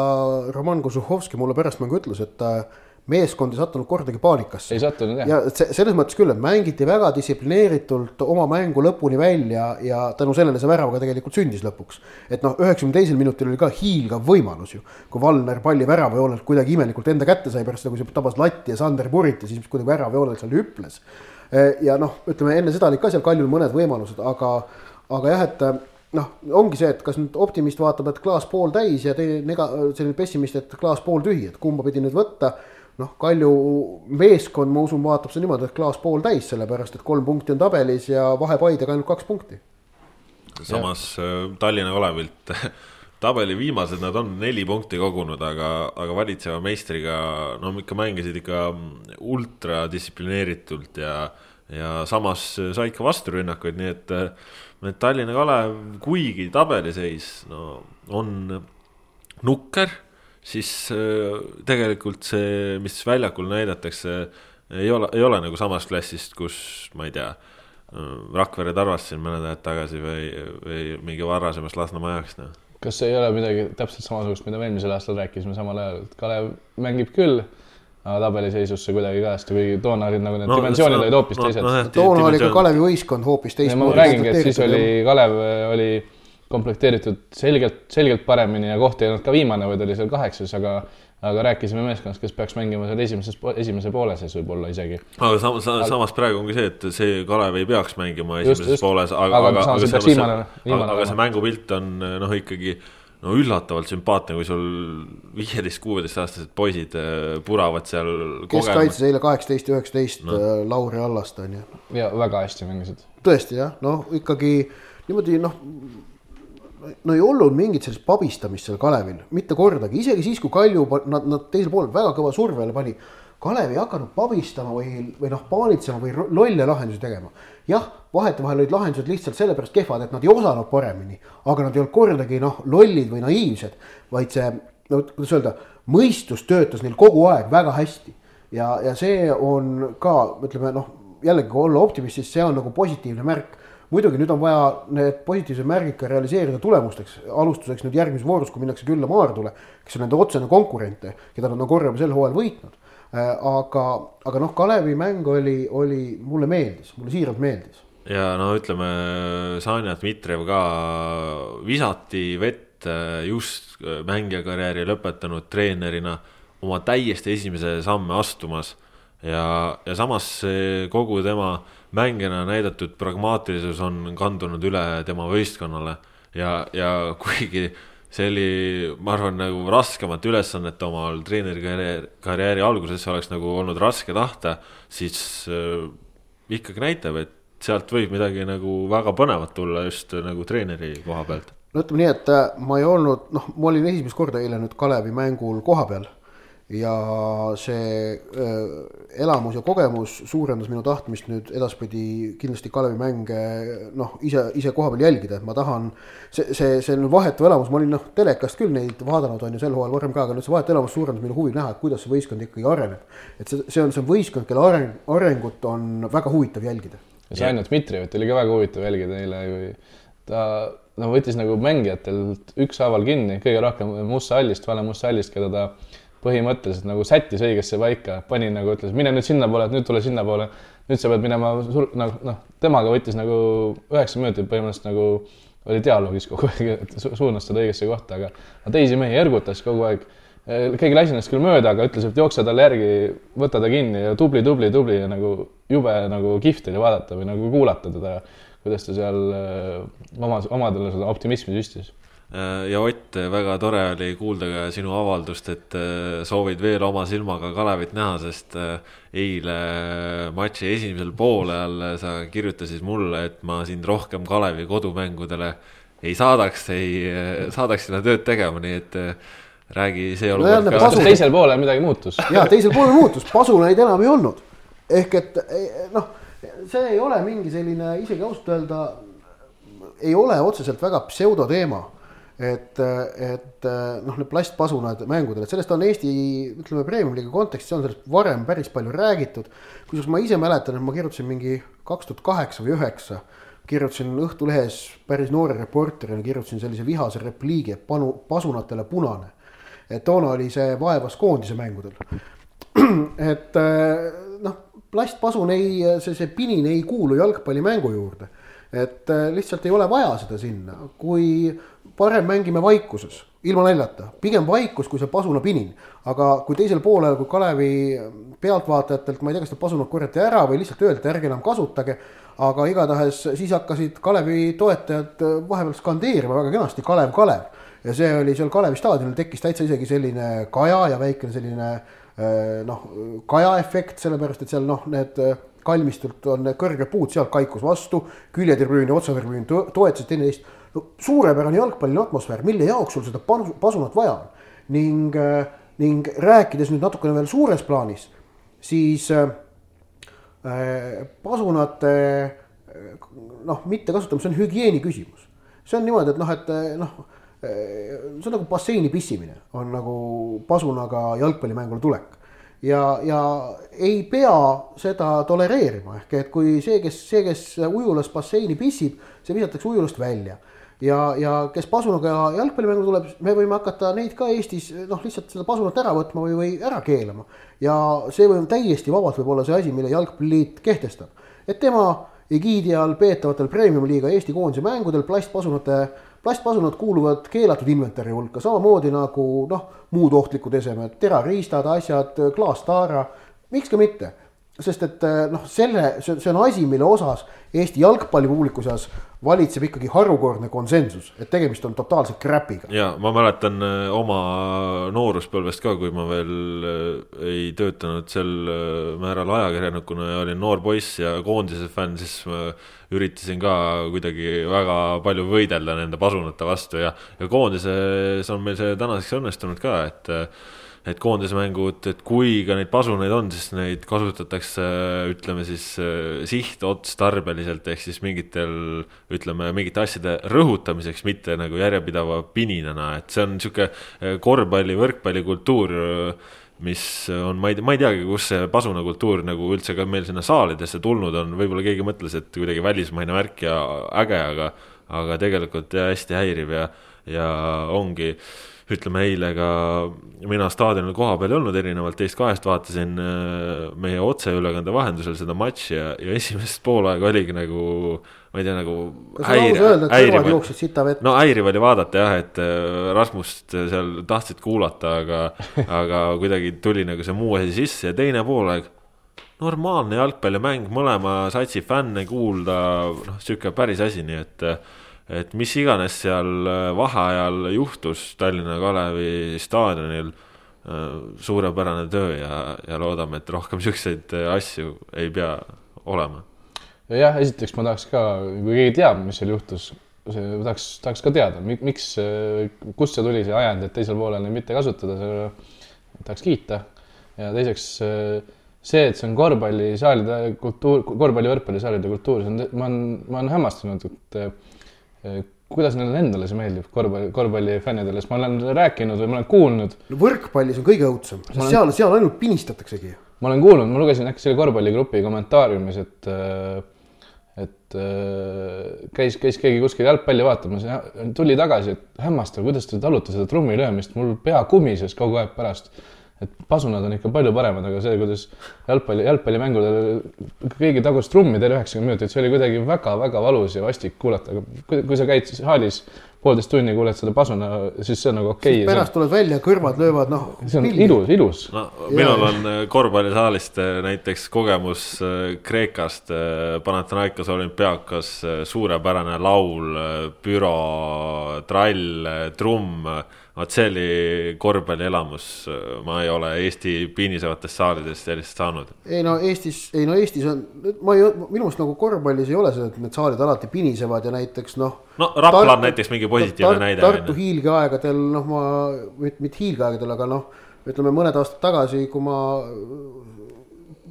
Speaker 3: Roman Kožuhovski mulle pärast mängu ütles, et äh, meeskond ei sattunud kordagi paanikasse.
Speaker 2: ei sattunud jah.
Speaker 3: ja selles mõttes küll, et mängiti väga distsiplineeritult oma mängu lõpuni välja ja tänu sellele see värav ka tegelikult sündis lõpuks. et noh, üheksakümne teisel minutil oli ka hiilgav võimalus ju, kui Valner palli väravajoonelt kuidagi imelikult enda kätte sai pärast seda, kui see tabas latti ja Sander puritas, siis kuidagi väravajoonelt seal hüples. E, ja noh, ütleme enne seda olid ka seal Kaljul mõned võimalused, aga, aga jah, et noh, ongi see, et kas nüüd optimist vaatab, et klaas pooltäis ja teine nega-, selline pessimist, et klaas pooltühi, et kumba pidi nüüd võtta noh, Kalju meeskond, ma usun, vaatab seda niimoodi, et klaas pooltäis, sellepärast et kolm punkti on tabelis ja vahe Paidega ainult kaks punkti.
Speaker 1: samas ja. Äh, Tallinna Kalevilt [LAUGHS] tabeli viimased, nad on neli punkti kogunud, aga, aga valitseva meistriga no ikka mängisid ikka ultra distsiplineeritult ja, ja samas said ka vasturünnakuid, nii et, et Tallinna Kalev, kuigi tabeliseis no on nukker siis äh, tegelikult see, mis väljakul näidatakse, ei ole, ei ole nagu samast klassist, kus ma ei tea, äh, Rakvere Tarvas siin mõned ajad tagasi või, või mingi varasemast Lasnamäe ajast, noh.
Speaker 2: kas ei ole midagi täpselt samasugust, mida me eelmisel aastal rääkisime samal ajal, et Kalev mängib küll aga tabeliseisus see kuidagi ei kajastu, kuigi toona olid nagu need no, dimensioonid olid hoopis no, teised no,.
Speaker 3: toona oli ka Kalevi võistkond hoopis teistmoodi.
Speaker 2: ma räägingi, et siis oli Kalev oli komplekteeritud selgelt, selgelt paremini ja koht ei olnud ka viimane, vaid oli seal kaheksas, aga aga rääkisime meeskonnast, kes peaks mängima seal esimeses, esimese poole sees võib-olla isegi.
Speaker 1: aga samas, samas praegu ongi see, et see Kalev ei peaks mängima esimeses just, just. pooles, aga,
Speaker 2: aga, aga, aga, see, viimane,
Speaker 1: viimane aga see mängupilt on noh, ikkagi no üllatavalt sümpaatne, kui sul viieteist, kuueteistaastased poisid äh, puravad seal.
Speaker 3: keskkaitses eile kaheksateist, üheksateist no. Äh, Lauri Allast on ju.
Speaker 2: ja väga hästi mängisid.
Speaker 3: tõesti jah, noh ikkagi niimoodi noh no ei olnud mingit sellist pabistamist seal Kalevil, mitte kordagi, isegi siis, kui Kalju, nad, nad teisel poolel väga kõva surve alla pani. Kalev ei hakanud pabistama või, või noh, paanitsema või lolle lahendusi tegema. jah, vahetevahel olid lahendused lihtsalt sellepärast kehvad, et nad ei osanud paremini, aga nad ei olnud kordagi noh, lollid või naiivsed, vaid see, no kuidas öelda, mõistus töötas neil kogu aeg väga hästi. ja, ja see on ka, ütleme noh, jällegi kui olla optimist, siis see on nagu positiivne märk muidugi nüüd on vaja need positiivsed märgid ka realiseerida tulemusteks, alustuseks nüüd järgmises voorus, kui minnakse külla Maardule, kes on nende otsene konkurente, keda nad on korraga sel hooajal võitnud. Äh, aga, aga noh, Kalevi mäng oli, oli, mulle meeldis, mulle siiralt meeldis.
Speaker 1: ja no ütleme, Sanja Dmitrijev ka visati vett äh, just äh, mängijakarjääri lõpetanud treenerina oma täiesti esimese samme astumas ja, ja samas kogu tema mängijana näidatud pragmaatilisus on kandunud üle tema võistkonnale. ja, ja kuigi see oli, ma arvan, nagu raskemat ülesannet omal treeneri karjääri, alguses oleks nagu olnud raske tahta, siis äh, ikkagi näitab, et sealt võib midagi nagu väga põnevat tulla just nagu treeneri koha pealt.
Speaker 3: no ütleme nii, et äh, ma ei olnud, noh, ma olin esimest korda eile nüüd Kalevi mängul kohapeal ja see äh, elamus ja kogemus suurendas minu tahtmist nüüd edaspidi kindlasti Kalevi mänge noh, ise, ise kohapeal jälgida, et ma tahan. see, see, see vahetu elamus, ma olin noh, telekast küll neid vaadanud on ju sel hooajal varem ka, aga nüüd see vahetu elamus suurendas minu huvi näha, et kuidas see võistkond ikkagi areneb. et see, see on see võistkond, kelle areng, arengut on väga huvitav jälgida.
Speaker 2: ja Saino Dmitrijevit oli ka väga huvitav jälgida eile, kui ta no võttis nagu mängijatelt ükshaaval kinni kõige rohkem Mussa Allist, Vale Mussa Allist, keda ta põhimõtteliselt nagu sättis õigesse paika, pani nagu ütles, mine nüüd sinnapoole, nüüd tule sinnapoole. nüüd sa peed minema, noh, noh, temaga võttis nagu üheksa minutit põhimõtteliselt nagu oli dialoogis kogu aeg, et suunas seda õigesse kohta, aga teisi mehi ergutas kogu aeg. keegi lasi ennast küll mööda, aga ütles, et jookse talle järgi, võta ta kinni ja tubli, tubli, tubli ja nagu jube nagu kihvt oli vaadata või nagu kuulata teda, kuidas ta seal oma, omadele seda optimismi süstis
Speaker 1: ja Ott, väga tore oli kuulda ka sinu avaldust, et äh, soovid veel oma silmaga Kalevit näha, sest äh, eile matši esimesel poolel sa kirjutasid mulle, et ma sind rohkem Kalevi kodumängudele ei saadaks, ei saadaks sinna tööd tegema, nii et räägi see olukord
Speaker 2: no, ka. teisel poolel midagi muutus.
Speaker 3: ja teisel poolel muutus, pasulaid enam ei olnud. ehk et noh, see ei ole mingi selline, isegi ausalt öelda, ei ole otseselt väga pseudoteema et, et noh, need plastpasunad mängudel, et sellest on Eesti, ütleme, premium-liiga kontekstis on sellest varem päris palju räägitud. kusjuures ma ise mäletan, et ma kirjutasin mingi kaks tuhat kaheksa või üheksa, kirjutasin Õhtulehes päris noore reporterina, kirjutasin sellise vihase repliigi, et panu, pasunatele punane. et toona oli see vaevas koondise mängudel. [CLEARS THROAT] et noh, plastpasun ei, see, see pinin ei kuulu jalgpallimängu juurde et lihtsalt ei ole vaja seda sinna, kui parem mängime vaikuses, ilma naljata, pigem vaikus kui see pasunapinin. aga kui teisel poolel, kui Kalevi pealtvaatajatelt, ma ei tea, kas need pasunad korjati ära või lihtsalt öeldi, et ärge enam kasutage. aga igatahes siis hakkasid Kalevi toetajad vahepeal skandeerima väga kenasti Kalev, Kalev. ja see oli seal Kalevi staadionil tekkis täitsa isegi selline kaja ja väikene selline eh, noh, kajaefekt, sellepärast et seal noh, need kalmistult on kõrged puud, sealt kaikus vastu, küljetribüün ja otsatribüün toetasid teineteist no suurepärane jalgpalliline atmosfäär, mille jaoks sul seda pasunat vaja on. ning, äh, ning rääkides nüüd natukene veel suures plaanis, siis äh, äh pasunate äh, noh, mittekasutamine, see on hügieeni küsimus. see on niimoodi, et noh, et noh, see on nagu basseini pissimine, on nagu pasunaga jalgpallimängule tulek ja, ja ei pea seda tolereerima, ehk et kui see, kes, see, kes ujulas basseini pissib, see visatakse ujulast välja ja, ja kes pasunaga jalgpallimängu tuleb, me võime hakata neid ka Eestis noh, lihtsalt seda pasunat ära võtma või, või ära keelama. ja see võib täiesti vabalt võib olla see asi, mille jalgpalliliit kehtestab, et tema egiidi all peetavatel premium-liiga Eesti koondise mängudel plastpasunate, plastpasunad kuuluvad keelatud inventari hulka, samamoodi nagu noh, muud ohtlikud esemed, terariistad, asjad, klaastaara, miks ka mitte sest et noh, selle, see, see on asi, mille osas Eesti jalgpallipubliku seas valitseb ikkagi harukordne konsensus, et tegemist on totaalse crap'iga.
Speaker 1: ja ma mäletan äh, oma nooruspõlvest ka, kui ma veel äh, ei töötanud sel määral ajakirjanikuna ja olin noor poiss ja koondise fänn, siis ma üritasin ka kuidagi väga palju võidelda nende pasunate vastu ja, ja koondises on meil see tänaseks õnnestunud ka, et et koondismängud, et kui ka neid pasuneid on, siis neid kasutatakse, ütleme siis äh, sihtotstarbeliselt ehk siis mingitel, ütleme mingite asjade rõhutamiseks, mitte nagu järjepideva pininana, et see on sihuke äh, korvpalli, võrkpallikultuur mis on, ma ei ma ei teagi, kus see pasunakultuur nagu üldse ka meil sinna saalidesse tulnud on, võib-olla keegi mõtles, et kuidagi välismaine värk ja äge, aga, aga tegelikult hästi häiriv ja, ja ongi ütleme eile ka mina staadionil kohapeal ei olnud, erinevalt teist kahest vaatasin äh, meie otseülekande vahendusel seda matši ja, ja esimest poolaega oligi nagu ma ei tea, nagu. häiriv, no häiriv oli vaadata jah, et äh, Rasmust seal tahtsid kuulata, aga [LAUGHS] aga kuidagi tuli nagu see muu asi sisse ja teine poolaeg normaalne jalgpallimäng, mõlema satsi fänne kuulda, noh, sihuke päris asi, nii et et mis iganes seal vaheajal juhtus Tallinna Kalevi staadionil, suurepärane töö ja, ja loodame, et rohkem [LAUGHS] siukseid asju ei pea olema.
Speaker 2: jah, esiteks ma tahaks ka, kui keegi teab, mis seal juhtus, see tahaks, tahaks ka teada, miks, kust see tuli, see ajend, et teisel poolel neid mitte kasutada, tahaks kiita. ja teiseks see, et see on korvpallisaalide kultuur, korvpalli, võrkpallisaalide kultuur, see on, ma olen, ma olen hämmastunud, et kuidas neile endale see meeldib, korvpalli, korvpallifännidele, sest ma olen rääkinud või ma olen kuulnud.
Speaker 3: no võrkpallis on kõige õudsem, sest olen, seal, seal ainult pinistataksegi.
Speaker 2: ma olen kuulnud, ma lugesin äkki selle korvpalligrupi kommentaariumis, et eh, et äh, käis, käis keegi kuskil jalgpalli vaatamas ja tuli tagasi, et hämmastav, kuidas te talute seda trummi löömist, mul pea kumises kogu aeg pärast et pasunad on ikka palju paremad, aga see, kuidas jalgpalli, jalgpallimängudel keegi tagus trummi terve üheksakümmend minutit, see oli kuidagi väga-väga valus ja vastik kuulata, aga kui, kui sa käid siis haalis poolteist tunni, kuuled seda pasuna, siis see on nagu okei okay..
Speaker 3: pärast tuled välja, kõrvad löövad, noh.
Speaker 2: see on pilli. ilus, ilus.
Speaker 1: no minul on äh, korvpallisaalist äh, näiteks kogemus äh, Kreekast, Panathinaikos olümpiaakas, suurepärane laul, büro, trall, trumm vot see oli korvpallielamus, ma ei ole Eesti piinisevates saalides sellist saanud.
Speaker 3: ei no Eestis, ei no Eestis on, ma ei, minu meelest nagu korvpallis ei ole seda, et need saalid alati pinisevad ja näiteks noh.
Speaker 1: no Rapla on näiteks mingi positiivne tar näide.
Speaker 3: Tartu hiilgeaegadel noh, ma, mitte hiilgeaegadel, aga noh, ütleme mõned aastad tagasi, kui ma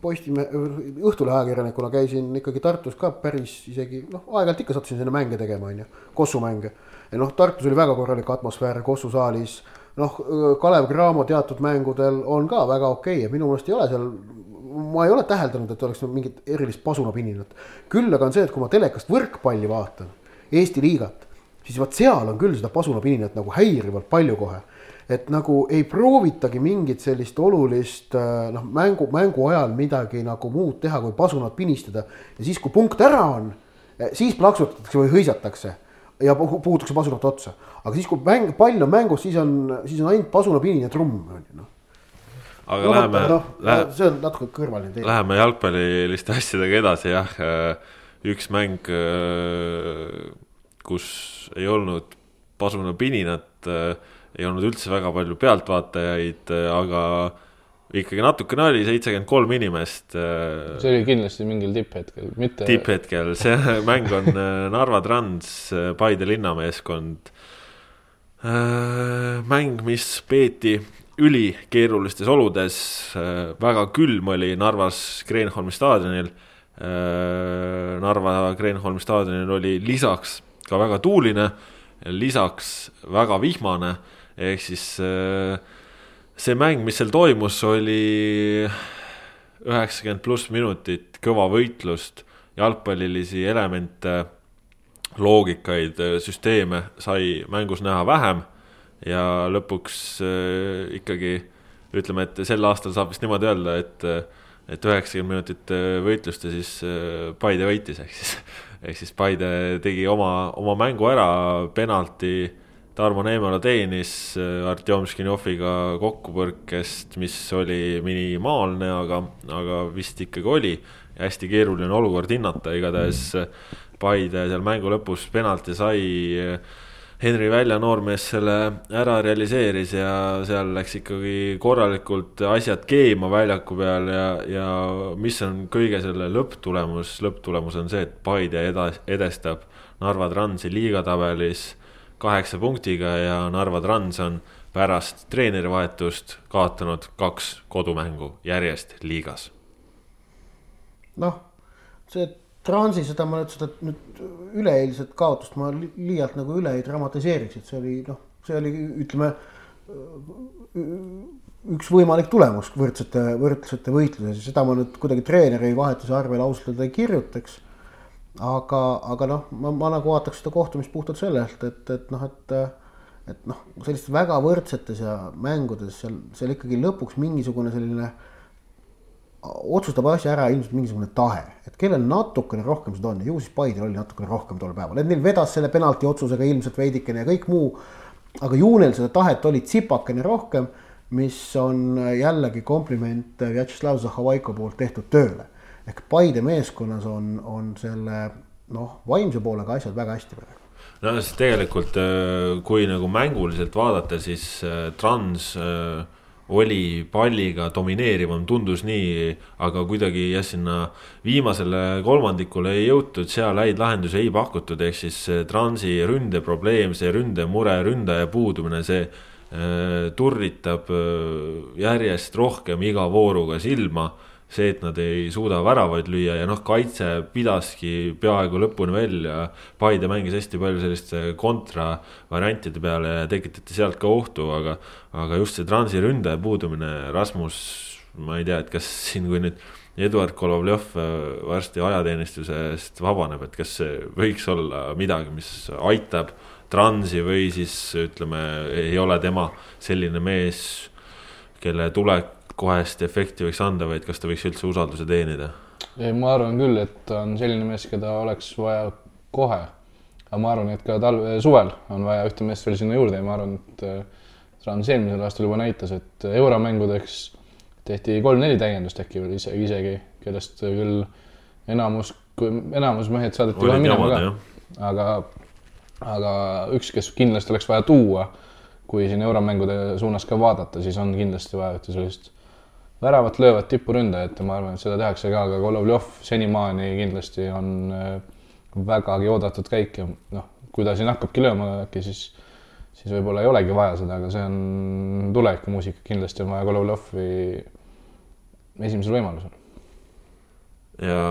Speaker 3: Postimehe, Õhtulehe ajakirjanikuna käisin ikkagi Tartus ka päris isegi noh, aeg-ajalt ikka sattusin sinna mänge tegema, on ju, kossumänge ja noh, Tartus oli väga korralik atmosfäär Kossu saalis. noh, Kalev Cramo teatud mängudel on ka väga okei okay ja minu meelest ei ole seal, ma ei ole täheldanud, et oleks mingit erilist pasunapininat. küll aga on see, et kui ma telekast võrkpalli vaatan, Eesti liigat, siis vot seal on küll seda pasunapininat nagu häirivalt palju kohe et nagu ei proovitagi mingit sellist olulist noh, mängu, mängu ajal midagi nagu muud teha, kui pasunat pinistada ja siis, kui punkt ära on, siis plaksutatakse või hõisatakse ja puhutakse pasunat otsa. aga siis, kui mäng, pall on mängus, siis on, siis on ainult pasunapini ja trumm, on ju noh.
Speaker 1: aga no, läheme no,,
Speaker 3: läheme, see on natuke kõrvaline
Speaker 1: teema. Läheme jalgpalliliste asjadega edasi, jah. üks mäng, kus ei olnud pasunapininat, ei olnud üldse väga palju pealtvaatajaid, aga ikkagi natukene oli, seitsekümmend kolm inimest.
Speaker 2: Äh, see oli kindlasti mingil tipphetkel, mitte.
Speaker 1: tipphetkel, see [LAUGHS] mäng on äh, Narva Trans, äh, Paide linnameeskond. mäng, mis peeti ülikeerulistes oludes, väga külm oli Narvas Kreenholmi staadionil. Narva Kreenholmi staadionil oli lisaks ka väga tuuline, lisaks väga vihmane, ehk siis äh, see mäng, mis seal toimus, oli üheksakümmend pluss minutit kõva võitlust, jalgpallilisi elemente, loogikaid, süsteeme sai mängus näha vähem ja lõpuks äh, ikkagi ütleme, et sel aastal saab vist niimoodi öelda, et et üheksakümmend minutit äh, võitlust ja siis äh, Paide võitis, ehk siis, ehk siis Paide tegi oma, oma mängu ära, penalti Tarmo Neemela teenis äh, Artjom Škinjoviga kokkupõrkest, mis oli minimaalne, aga, aga vist ikkagi oli. hästi keeruline olukord hinnata, igatahes äh, Paide seal mängu lõpus penalti sai. Äh, Henri Välja noormees selle ära realiseeris ja seal läks ikkagi korralikult asjad keema väljaku peal ja, ja mis on kõige selle lõpptulemus, lõpptulemus on see, et Paide edas, edestab Narva Transi liigatabelis kaheksa punktiga ja Narva Trans on pärast treenerivahetust kaotanud kaks kodumängu järjest liigas.
Speaker 3: noh, see Transi seda ma nüüd seda nüüd üleeilset kaotust ma liialt nagu üle ei dramatiseeriks, et see oli noh, see oli ütleme üks võimalik tulemus võrdsete, võrdsete võitluses ja seda ma nüüd kuidagi treeneri vahetuse arvel ausalt öelda ei kirjutaks aga, aga noh, ma, ma nagu vaataks seda kohtumist puhtalt sellelt, et, et noh, et et noh, sellistes väga võrdsetes ja mängudes seal, seal ikkagi lõpuks mingisugune selline otsustab asja ära ilmselt mingisugune tahe, et kellel natukene rohkem seda on ju siis Paidel oli natukene rohkem tol päeval, et neil vedas selle penalti otsusega ilmselt veidikene ja kõik muu. aga ju neil seda tahet oli tsipakene rohkem, mis on jällegi kompliment Vjatšeslav Zahhovaiko poolt tehtud tööle ehk Paide meeskonnas on, on selle noh, vaimse poolega asjad väga hästi praegu.
Speaker 1: no siis tegelikult, kui nagu mänguliselt vaadata, siis Trans oli palliga domineerivam, tundus nii, aga kuidagi jah, sinna viimasele kolmandikule ei jõutud, seal häid lahendusi ei pakutud, ehk siis Transi ründeprobleem, see ründemure, ründaja puudumine, see äh, turritab äh, järjest rohkem iga vooruga silma see, et nad ei suuda väravaid lüüa ja noh, kaitse pidaski peaaegu lõpuni välja. Paide mängis hästi palju selliste kontravariantide peale ja tekitati sealt ka ohtu, aga, aga just see transi ründaja puudumine, Rasmus, ma ei tea, et kas siin, kui nüüd Eduard Kolovlev varsti ajateenistusest vabaneb, et kas see võiks olla midagi, mis aitab transi või siis ütleme, ei ole tema selline mees, kelle tulek kohest efekti võiks anda, vaid kas ta võiks üldse usalduse teenida?
Speaker 2: ei, ma arvan küll, et ta on selline mees, keda oleks vaja kohe. aga ma arvan, et ka talve, suvel on vaja ühte meest veel sinna juurde ja ma arvan, et Trans äh, eelmisel aastal juba näitas, et euromängudeks tehti kolm-neli täiendust äkki veel isegi, isegi, kellest küll enamus, enamus mehed saadeti kohe minema ka. aga, aga üks, kes kindlasti oleks vaja tuua, kui siin euromängude suunas ka vaadata, siis on kindlasti vaja ühte sellist väravat löövad tipuründajat ja ma arvan, et seda tehakse ka, aga Golovjov senimaani kindlasti on äh, vägagi oodatud käik ja noh, kui ta siin hakkabki lööma äkki, siis, siis võib-olla ei olegi vaja seda, aga see on tulevikumuusika, kindlasti on vaja Golovjovi esimesel võimalusel.
Speaker 1: ja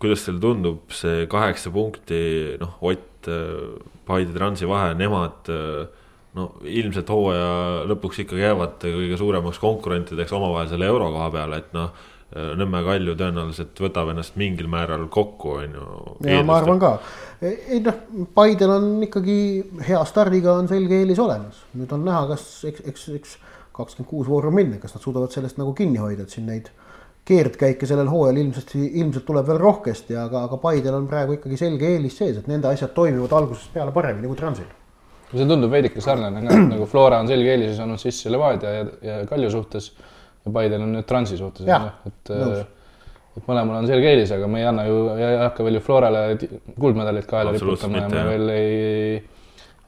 Speaker 1: kuidas teile tundub see kaheksa punkti, noh, Ott, äh, Paide, Transi vahe, nemad äh, no ilmselt hooaja lõpuks ikkagi jäävad kõige suuremaks konkurentideks omavahel selle eurokoha peale, et noh. Nõmme Kalju tõenäoliselt võtab ennast mingil määral kokku, on ju.
Speaker 3: ja ma arvan ka, ei noh, Paidel on ikkagi hea stardiga on selge eelis olemas, nüüd on näha, kas eks, eks, eks kakskümmend kuus vooru minna, kas nad suudavad sellest nagu kinni hoida, et siin neid keerdkäike sellel hooajal ilmselt, ilmselt tuleb veel rohkesti, aga, aga Paidel on praegu ikkagi selge eelis sees, et nende asjad toimivad algusest peale paremini kui Transil
Speaker 2: see tundub veidike sarnane ka, et [CLEARS THROAT] nagu Flora on selge eelise saanud sisse Levadia ja, ja Kalju suhtes ja Paidel on nüüd Transi suhtes, et nõus. et mõlemal on selge eelis, aga me ei anna ju, ei hakka veel ju Florale kuldmedalit kaela riputama ja me veel ei,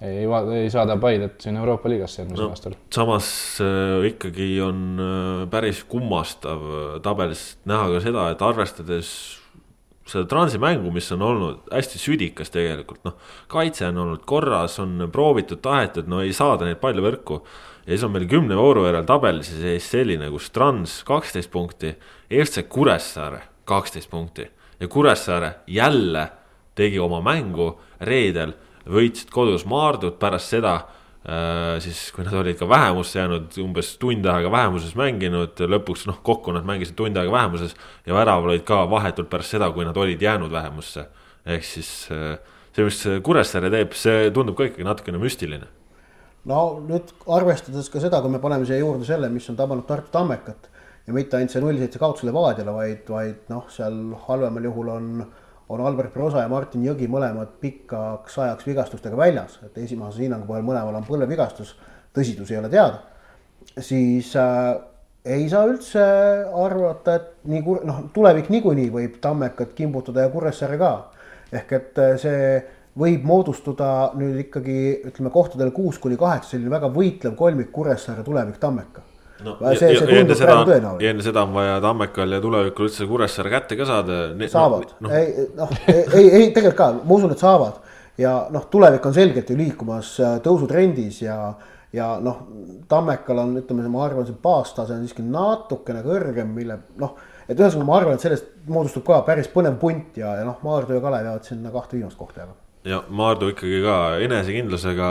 Speaker 2: ei, ei, ei saada Paidet siin Euroopa liigasse järgmisel no, aastal.
Speaker 1: samas äh, ikkagi on äh, päris kummastav äh, tabelist näha ka seda, et arvestades seda transi mängu, mis on olnud hästi südikas tegelikult, noh. kaitse on olnud korras, on proovitud, tahetud, no ei saada neid palju võrku. ja siis on meil kümne vooru järel tabelis seis selline, kus Trans kaksteist punkti, FC Kuressaare kaksteist punkti ja Kuressaare jälle tegi oma mängu reedel, võitsid kodus Maardut pärast seda siis kui nad olid ka vähemusse jäänud, umbes tund aega vähemuses mänginud, lõpuks noh, kokku nad mängisid tund aega vähemuses ja väraval olid ka vahetult pärast seda, kui nad olid jäänud vähemusse. ehk siis äh, see, mis Kuressaare teeb, see tundub ka ikkagi natukene müstiline.
Speaker 3: no nüüd arvestades ka seda, kui me paneme siia juurde selle, mis on tabanud Tartu Tammekat ja mitte ainult see null seitse kaotus Levadiale, vaid, vaid noh, seal halvemal juhul on on Albert Prosa ja Martin Jõgi mõlemad pikaks ajaks vigastustega väljas, et esimese hinnangu põhjal mõlemal on põlvevigastus, tõsidus ei ole teada, siis äh, ei saa üldse arvata, et nii kur-, noh, tulevik niikuinii võib Tammekat kimbutada ja Kuressaare ka. ehk et äh, see võib moodustuda nüüd ikkagi ütleme kohtadel kuus kuni kaheksa selline väga võitlev kolmik Kuressaare tulevik Tammeka
Speaker 1: no, ja enne seda on vaja Tammekal ja tulevikul üldse Kuressaare kätte ka saada.
Speaker 3: saavad no,, no. ei noh, ei, ei, ei tegelikult ka, ma usun, et saavad ja noh, tulevik on selgelt ju liikumas äh, tõusutrendis ja, ja noh, Tammekal on, ütleme, ma arvan, see baastase on siiski natukene kõrgem, mille noh, et ühesõnaga ma arvan, et sellest moodustub ka päris põnev punt ja, ja noh, Maardu ja Kalev jäävad sinna kahte viimast kohta jääma
Speaker 1: ja Maardu ikkagi ka enesekindlusega,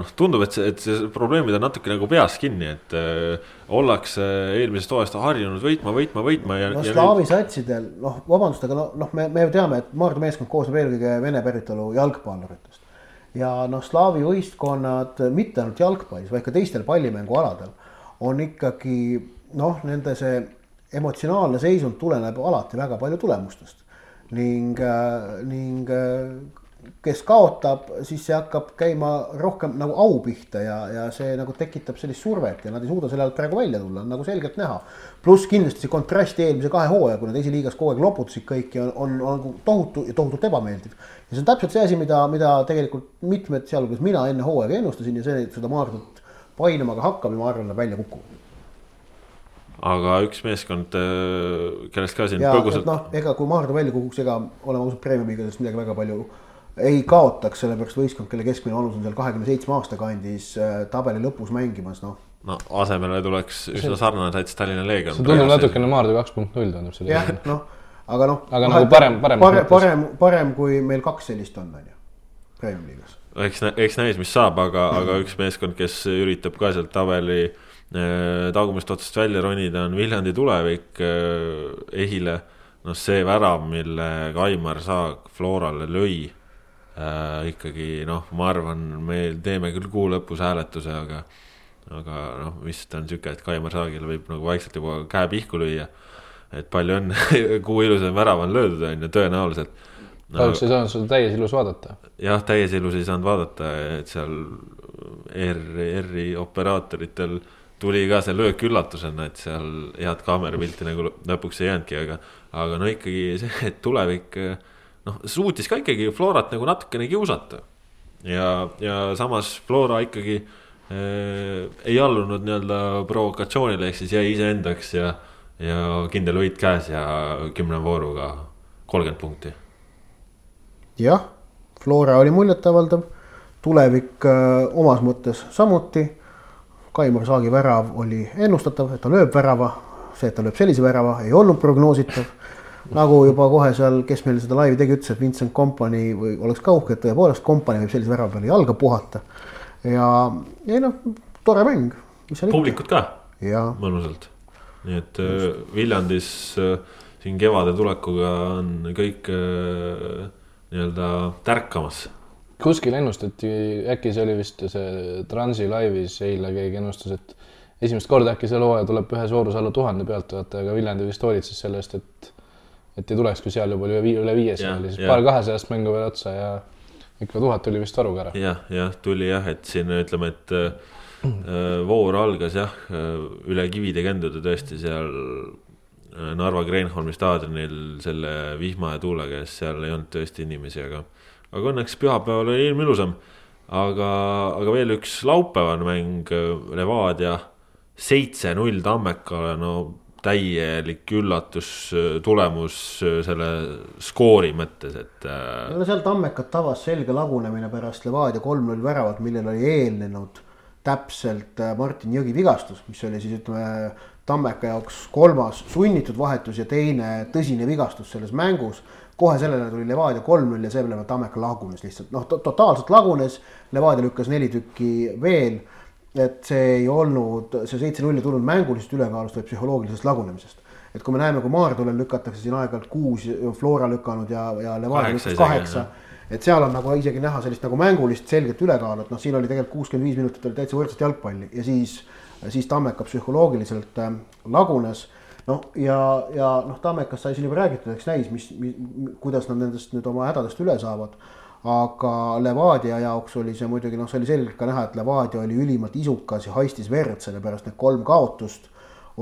Speaker 1: noh, tundub, et see, et see probleemid on natuke nagu peas kinni, et äh, ollakse eelmisest hooajast harjunud võitma, võitma, võitma ja.
Speaker 3: no slaavi satsidel, noh, vabandust, aga noh, noh, me, me ju teame, et Maardu meeskond koosneb eelkõige vene päritolu jalgpalluritest. ja noh, slaavi võistkonnad mitte ainult jalgpallis, vaid ka teistel pallimängualadel on ikkagi noh, nende see emotsionaalne seisund tuleneb alati väga palju tulemustest ning, äh, ning äh, kes kaotab, siis see hakkab käima rohkem nagu au pihta ja, ja see nagu tekitab sellist survet ja nad ei suuda selle alt praegu välja tulla, on nagu selgelt näha. pluss kindlasti see kontrast eelmise kahe hooaja, kui nad esiliigas kogu aeg loputasid kõiki, on, on, on nagu tohutu ja tohutult ebameeldiv. ja see on täpselt see asi, mida, mida tegelikult mitmed, sealhulgas mina enne hooaega ennustasin ja see, seda Maardut painama ka hakkab ja ma arvan, läheb välja kukkuma
Speaker 1: aga üks meeskond, äh, kellest ka siin
Speaker 3: põgusalt. noh, ega kui Maardu välja kukuks, ega oleme ausad, Premium-liigadest midagi väga palju ei kaotaks, sellepärast võistkond, kelle keskmine vanus on seal kahekümne seitsme aasta kandis äh, tabeli lõpus mängimas, noh.
Speaker 1: no asemele tuleks üsna sarnane täitsa Tallinna Leegion.
Speaker 2: see tundub natukene Maardu kaks punkt null tundub see.
Speaker 3: jah, noh, aga noh.
Speaker 2: aga nagu parem, parem.
Speaker 3: parem, parem, parem kui meil kaks sellist on, on ju, Premium-liigas.
Speaker 1: eks, eks näis, mis saab, aga, aga üks meeskond, kes üritab ka sealt tabeli äh, tagumist otsast välja ronida, on Viljandi tulevik äh, ehile. noh, see värav, mille Kaimar Saag Florale lõi äh, ikkagi noh, ma arvan, me teeme küll kuu lõpus hääletuse, aga, aga noh, vist on sihuke, et Kaimar Saagile võib nagu vaikselt juba käe pihku lüüa. et palju õnne [LAUGHS] kuu ilusam värav on löödud, on ju, tõenäoliselt
Speaker 2: no,. kahjuks ei saanud seda täies ilus vaadata.
Speaker 1: jah, täies ilus ei saanud vaadata, et seal R, R-i operaatoritel tuli ka see löök üllatusena, et seal head kaamerapilti nagu lõpuks ei jäänudki, aga, aga no ikkagi see, et tulevik äh, noh, suutis ka ikkagi Florat nagu natukene kiusata. ja, ja samas Flora ikkagi äh, ei allunud nii-öelda provokatsioonile, ehk siis jäi iseendaks ja, ja kindel võit käes ja kümne vooruga kolmkümmend punkti.
Speaker 3: jah, Flora oli muljetavaldav, tulevik äh, omas mõttes samuti. Kaimar Saagi värav oli ennustatav, et ta lööb värava, see, et ta lööb sellise värava, ei olnud prognoositav nagu juba kohe seal, kes meil seda laivi tegi, ütles, et Vincent Company või oleks ka uhke, et tõepoolest Company võib sellise värava peale jalga puhata. ja, ja noh, tore mäng.
Speaker 1: publikut ka. Mõnusalt, nii et äh, Viljandis äh, siin kevade tulekuga on kõik äh, nii-öelda tärkamas.
Speaker 2: Kuskil ennustati, äkki see oli vist see Transi laivis eile keegi ennustas, et esimest korda äkki see hooaja tuleb ühe suuruse alla tuhande pealtvaatajaga, Viljandi vist hoolitses selle eest, et et ei tulekski seal juba üle viie, üle viiesaja oli siis paar kahesajast mängu veel otsa ja ikka tuhat tuli vist varuga ära.
Speaker 1: jah, jah, tuli jah, et siin ütleme, et äh, voor algas jah, üle kivide kändude tõesti seal äh, Narva Kreenholmi staadionil selle vihma ja tuule käes, seal ei olnud tõesti inimesi, aga, aga õnneks pühapäeval oli ilm ilusam. aga, aga veel üks laupäevane mäng, Levadia seitse-null Tammekale, no täielik üllatustulemus äh, selle skoori mõttes, et.
Speaker 3: Äh, no seal Tammekat tabas selge lagunemine pärast Levadia kolm-null väravat, millele oli eelnenud täpselt äh, Martin Jõgi vigastus, mis oli siis ütleme Tammeka jaoks kolmas sunnitud vahetus ja teine tõsine vigastus selles mängus. kohe sellele tuli Levadia kolm-null ja selle peale Tammeka lagunes lihtsalt noh to, totaalselt lagunes. Levadia lükkas neli tükki veel et see ei olnud, see seitse-null ei tulnud mängulisest ülekaalust, vaid psühholoogilisest lagunemisest. et kui me näeme, kui Maardulel lükatakse siin aeg-ajalt kuus, Flora lükanud ja, ja Levadia lükkas kaheksa, et seal on nagu isegi näha sellist nagu mängulist selget ülekaalu, et noh, siin oli tegelikult kuuskümmend viis minutit oli täitsa võrdset jalgpalli ja siis, siis Tammeka psühholoogiliselt äh, lagunes. Noh, ja, ja noh, Tammekast sai siin juba räägitud, eks näis, mis, mis, kuidas nad nendest nüüd oma hädadest üle saavad aga Levadia jaoks oli see muidugi noh, see oli selgelt ka näha, et Levadia oli ülimalt isukas ja haistis verd, sellepärast need kolm kaotust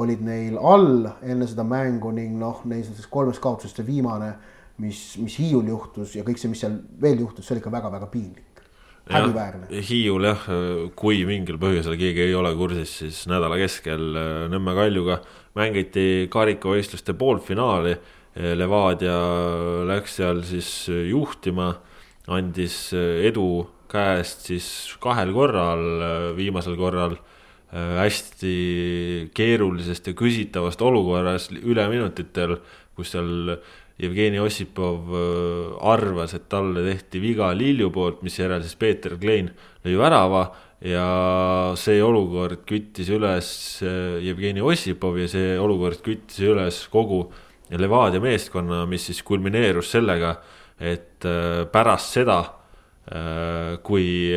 Speaker 3: olid neil all enne seda mängu ning noh, neist nendest kolmest kaotusest see viimane, mis, mis Hiiul juhtus ja kõik see, mis seal veel juhtus, see oli ikka väga-väga piinlik. häbiväärne.
Speaker 1: Hiiul jah, kui mingil põhjusel keegi ei ole kursis, siis nädala keskel äh, Nõmme Kaljuga mängiti karikavõistluste poolfinaali. Levadia läks seal siis juhtima andis äh, edu käest siis kahel korral, äh, viimasel korral äh, hästi keerulisest ja küsitavast olukorras üleminutitel, kus seal Jevgeni Ossipov arvas, et talle tehti viga Lilju poolt, misjärel siis Peeter Klein lõi värava ja see olukord küttis üles Jevgeni Ossipov ja see olukord küttis üles kogu Levadia meeskonna, mis siis kulmineerus sellega et äh, pärast seda, äh, kui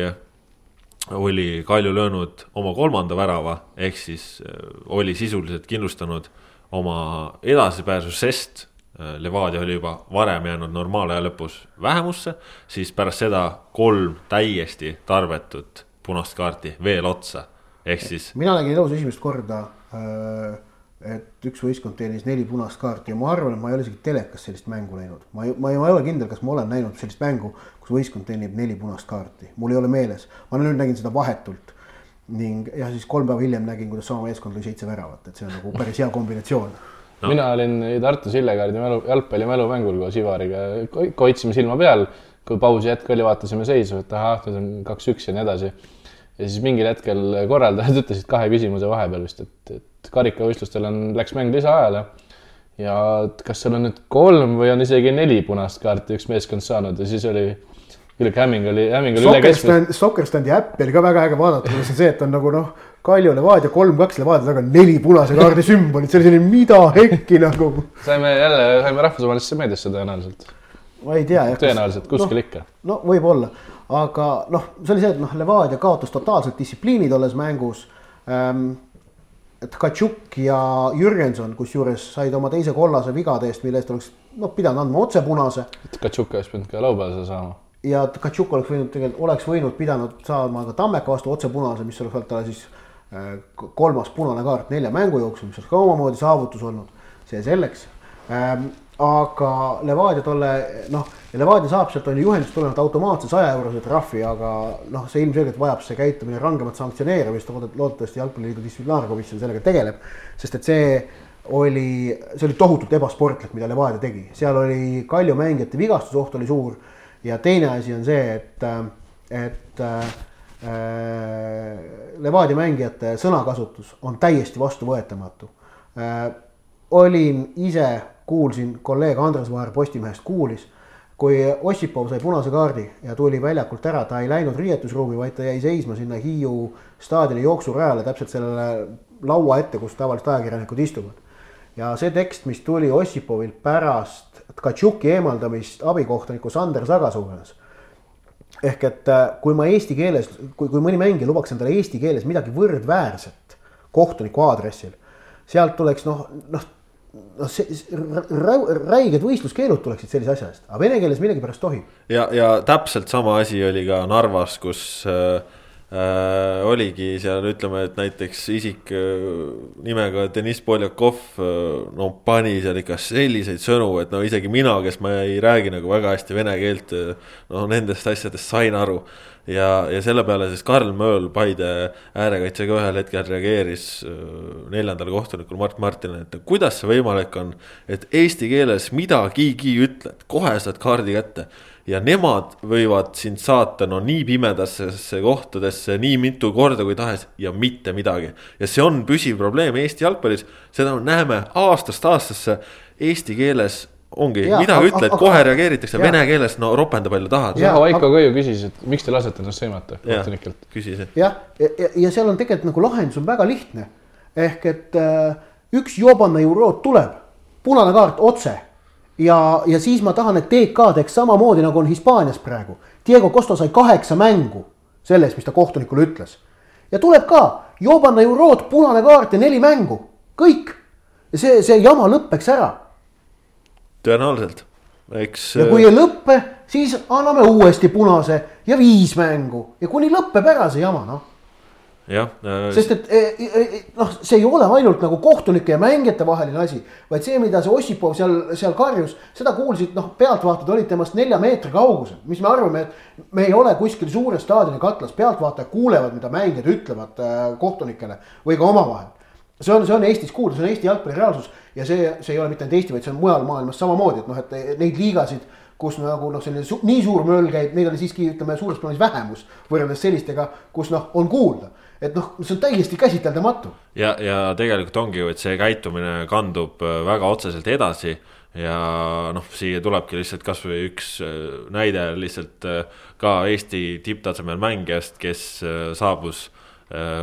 Speaker 1: oli Kalju löönud oma kolmanda värava, ehk siis äh, oli sisuliselt kindlustanud oma edasipääsu, sest Levadia oli juba varem jäänud normaalaja lõpus vähemusse, siis pärast seda kolm täiesti tarbetut punast kaarti veel otsa, ehk siis.
Speaker 3: mina nägin elus esimest korda, et üks võistkond teenis neli punast kaarti ja ma arvan, et ma ei ole isegi telekas sellist mängu näinud. ma ei, ma ei, ma ei ole kindel, kas ma olen näinud sellist mängu, kus võistkond teenib neli punast kaarti, mul ei ole meeles, ma nüüd nägin seda vahetult ning jah, siis kolm päeva hiljem nägin, kuidas sama meeskond lõi seitse väravat, et see on nagu päris hea kombinatsioon.
Speaker 2: No.. mina olin Tartu Sillekaardi mälu, jalgpallimälumängul koos Ivariga, hoidsime silma peal, kui pausi hetk oli, vaatasime seisu, et ahah, nüüd on kaks-üks ja nii edasi. ja siis mingil hetkel korraldajad [LAUGHS] ütlesid kahe küsimuse vahepeal vist, et, et karikavõistlustel on, läks mäng lisaajale ja kas seal on nüüd kolm või on isegi neli punast kaarti üks meeskond saanud ja siis oli küll Hämming oli, Hämming oli üle keskmise.
Speaker 3: Soccerstandi äppi oli ka väga äge vaadata, kus on see, et on nagu noh, Kalju Levadia kolm-kaks Levadia taga neli punase kaardi [LAUGHS] sümbolit, see oli selline mida hekki nagu.
Speaker 2: saime jälle, saime rahvusvahelisse meediasse tõenäoliselt.
Speaker 3: ma ei tea.
Speaker 2: tõenäoliselt, kuskil no, ikka.
Speaker 3: no võib-olla, aga noh, see oli see, et noh, Levadia kaotas totaalselt distsipliini tolles mängus ähm, et Katšuk ja Jürgenson, kusjuures said oma teise kollase vigade eest, mille eest oleks noh, pidanud andma otse punase.
Speaker 2: et Katšuk oleks pidanud ka laupäeval seda saama
Speaker 3: ja Katšuk oleks võinud tegelikult, oleks võinud pidanud saama ka Tammeka vastu otse punase, mis oleks olnud talle siis äh, kolmas punane kaart nelja mängu jooksul, mis oleks ka omamoodi saavutus olnud. see selleks ähm,. Aga Levadia tolle noh, Levadia saab sealt on ju juhendist tulenevalt automaatse saja eurose trahvi, aga noh, see ilmselgelt vajab see käitumine rangemat sanktsioneerimist, loodetavasti jalgpalliliidu distsiplinaarkomisjon sellega tegeleb. sest et see oli, see oli tohutult ebasportlik, mida Levadia tegi, seal oli Kalju mängijate vigastusoht oli suur ja teine asi on see, et, et äh, Levadia mängijate sõnakasutus on täiesti vastuvõetamatu äh,. olin ise, kuulsin, kolleeg Andres Vaher Postimehest kuulis, kui Ossipov sai punase kaardi ja tuli väljakult ära, ta ei läinud riietusruumi, vaid ta jäi seisma sinna Hiiu staadioni jooksurajale täpselt sellele laua ette, kus tavaliselt ajakirjanikud istuvad. ja see tekst, mis tuli Ossipovilt pärast Tkatšuki eemaldamist abikohtuniku Sander Sagasa suunas. ehk et äh, kui ma eesti keeles, kui, kui mõni mängija lubaks endale eesti keeles midagi võrdväärset kohtuniku aadressil, sealt tuleks noh, noh noh, see räiged võistluskeelud tuleksid sellise asja eest, aga vene keeles millegipärast tohib.
Speaker 1: ja, ja täpselt sama asi oli ka Narvas, kus äh, äh, oligi seal ütleme, et näiteks isik äh, nimega Deniss Poljakov äh, no pani seal ikka selliseid sõnu, et no isegi mina, kes ma ei räägi nagu väga hästi vene keelt, äh, no nendest asjadest sain aru. Ja, ja selle peale siis Karl Mööl, Paide äärekaitsega ühel hetkel reageeris äh, neljandale kohtunikule Mart Martinile, et kuidas see võimalik on, et eesti keeles midagigi ütled, kohe saad kaardi kätte ja nemad võivad sind saata no nii pimedasse kohtadesse nii mitu korda kui tahes ja mitte midagi. ja see on püsiv probleem Eesti jalgpallis, seda näeme aastast aastasse eesti keeles ongi, midagi ütled, kohe reageeritakse, vene keeles no ropenda palju tahad.
Speaker 2: jah, Vaiko Kõiu küsis, et miks te lasete ennast sõimata kohtunikelt.
Speaker 1: küsis
Speaker 3: jah. jah, ja, ja, ja seal on tegelikult nagu lahendus on väga lihtne. ehk et äh, üks jobana eurood tuleb, punane kaart otse ja, ja siis ma tahan, et TK teeks samamoodi nagu on Hispaanias praegu. Diego Costa sai kaheksa mängu selles, mis ta kohtunikule ütles. ja tuleb ka, Jobanna Euroot, punane kaart ja neli mängu, kõik. ja see, see jama lõpeks ära.
Speaker 1: Tõenäoliselt, eks.
Speaker 3: ja kui ei lõppe, siis anname uuesti punase ja viis mängu ja kuni lõpeb ära see jama, noh
Speaker 1: jah
Speaker 3: äh,. sest et e, e, e, noh, see ei ole ainult nagu kohtunike ja mängijate vaheline asi, vaid see, mida see Ossipov seal, seal karjus, seda kuulsid noh, pealtvaatajad olid temast nelja meetri kaugusel, mis me arvame, et me ei ole kuskil suure staadioni katlas, pealtvaatajad kuulevad, mida mängijad ütlevad äh, kohtunikele või ka omavahel. See on, see on Eestis kuulda, see on Eesti jalgpalli reaalsus ja see, see ei ole mitte ainult Eesti, vaid see on mujal maailmas samamoodi, et noh, et neid liigasid kus nagu noh, selline su nii suur möll käib, neid oli siiski ütleme suures plaanis vähemus võrreldes sellistega, kus noh, on kuulda et noh, see on täiesti käsiteldamatu.
Speaker 1: ja, ja tegelikult ongi ju, et see käitumine kandub äh, väga otseselt edasi ja noh, siia tulebki lihtsalt kasvõi üks äh, näide lihtsalt äh, ka Eesti tipptasemel mängijast, kes saabus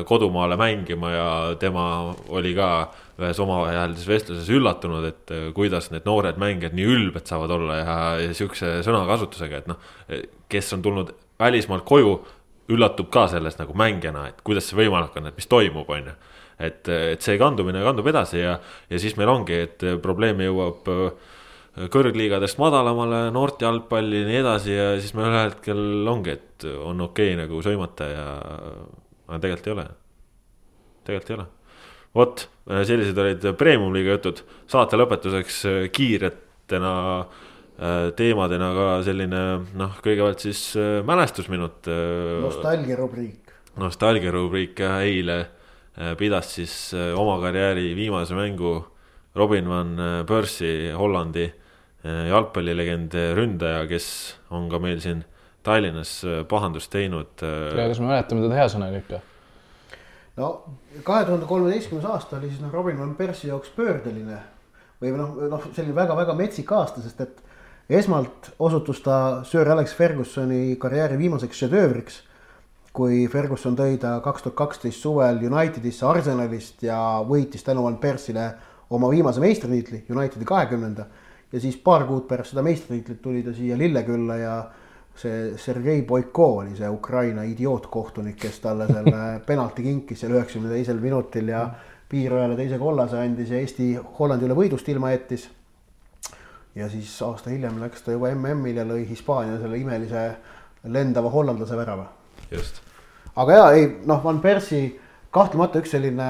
Speaker 1: kodumaale mängima ja tema oli ka ühes omavahelises vestluses üllatunud, et kuidas need noored mängijad nii ülbed saavad olla ja, ja sihukese sõnakasutusega, et noh, kes on tulnud välismaalt koju üllatub ka sellest nagu mängijana, et kuidas see võimalik on, et mis toimub, on ju. et, et see kandumine kandub edasi ja, ja siis meil ongi, et probleem jõuab kõrgliigadest madalamale, noorte jalgpalli ja nii edasi ja siis me ühel hetkel ongi, et on okei okay, nagu sõimata ja, aga tegelikult ei ole. tegelikult ei ole. vot, sellised olid premium-liiga jutud, saate lõpetuseks kiiretena teemadena ka selline noh, kõigepealt siis mälestusminut.
Speaker 3: nostalgia rubriik.
Speaker 1: nostalgia rubriik jah, eile pidas siis oma karjääri viimase mängu Robin van Persie, Hollandi Äh, jalgpallilegend, äh, ründaja, kes on ka meil siin Tallinnas äh, pahandust teinud.
Speaker 2: ja kas me mäletame teda hea sõnaga ikka?
Speaker 3: no kahe tuhande kolmeteistkümnes aasta oli siis noh, Robin van Persie jaoks pöördeline või noh, noh, selline väga-väga metsik aasta, sest et esmalt osutus ta Sir Alex Fergusoni karjääri viimaseks šedöövriks. kui Ferguson tõi ta kaks tuhat kaksteist suvel Unitedisse Arsenalist ja võitis tänu Van Persiele oma viimase meistritiitli, Unitedi kahekümnenda ja siis paar kuud pärast seda meistritiitlit tuli ta siia Lillekülla ja see Sergei Boiko oli see Ukraina idiootkohtunik, kes talle selle [LAUGHS] penalti kinkis seal üheksakümne teisel minutil ja piirajale teise kollase andis ja Eesti Hollandi üle võidust ilma jättis. ja siis aasta hiljem läks ta juba MM-il ja lõi Hispaania selle imelise lendava hollandlase värava.
Speaker 1: just.
Speaker 3: aga ja ei noh, Van Persie kahtlemata üks selline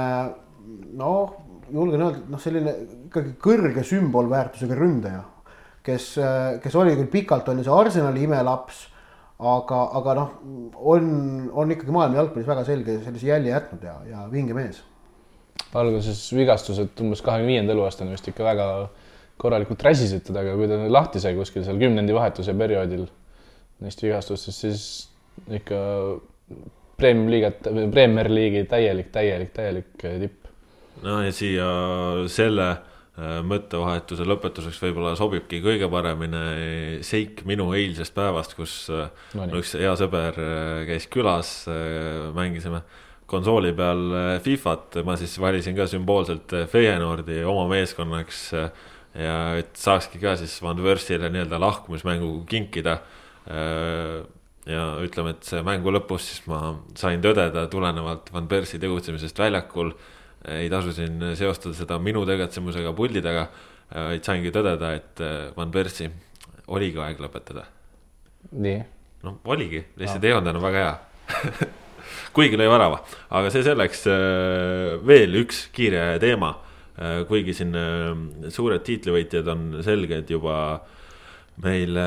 Speaker 3: noh julgen öelda, noh, selline ikkagi kõrge sümbolväärtusega ründaja, kes, kes oli küll pikalt on ju see Arsenali imelaps, aga, aga noh, on, on ikkagi maailma jalgpallis väga selge sellise jälje jätnud ja, ja vinge mees.
Speaker 2: alguses vigastused umbes kahekümne viienda eluaastani vist ikka väga korralikult räsisid teda, aga kui ta lahti sai kuskil seal kümnendi vahetuse perioodil neist vigastustest, siis ikka Premium liigat, Premier League'i täielik, täielik, täielik tipp
Speaker 1: no ja siia selle mõttevahetuse lõpetuseks võib-olla sobibki kõige paremini seik minu eilsest päevast, kus äh, no, üks hea sõber äh, käis külas, mängisime konsooli peal Fifat, ma siis valisin ka sümboolselt Feyenoordi oma meeskonnaks. ja et saakski ka siis Van Wörstile nii-öelda lahkumismängu kinkida. ja ütleme, et see mängu lõpus siis ma sain tõdeda tulenevalt Van Persie tegutsemisest väljakul ei tasu siin seostada seda minu tegutsemusega puldi taga, vaid saingi tõdeda, et äh, Van Persie oligi aeg lõpetada.
Speaker 2: nii?
Speaker 1: noh, oligi, lihtsalt ei olnud enam väga hea [LAUGHS] kuigi lõi värava, aga see selleks, äh, veel üks kiire teema. Äh, kuigi siin suured tiitlivõitjad on selged juba meil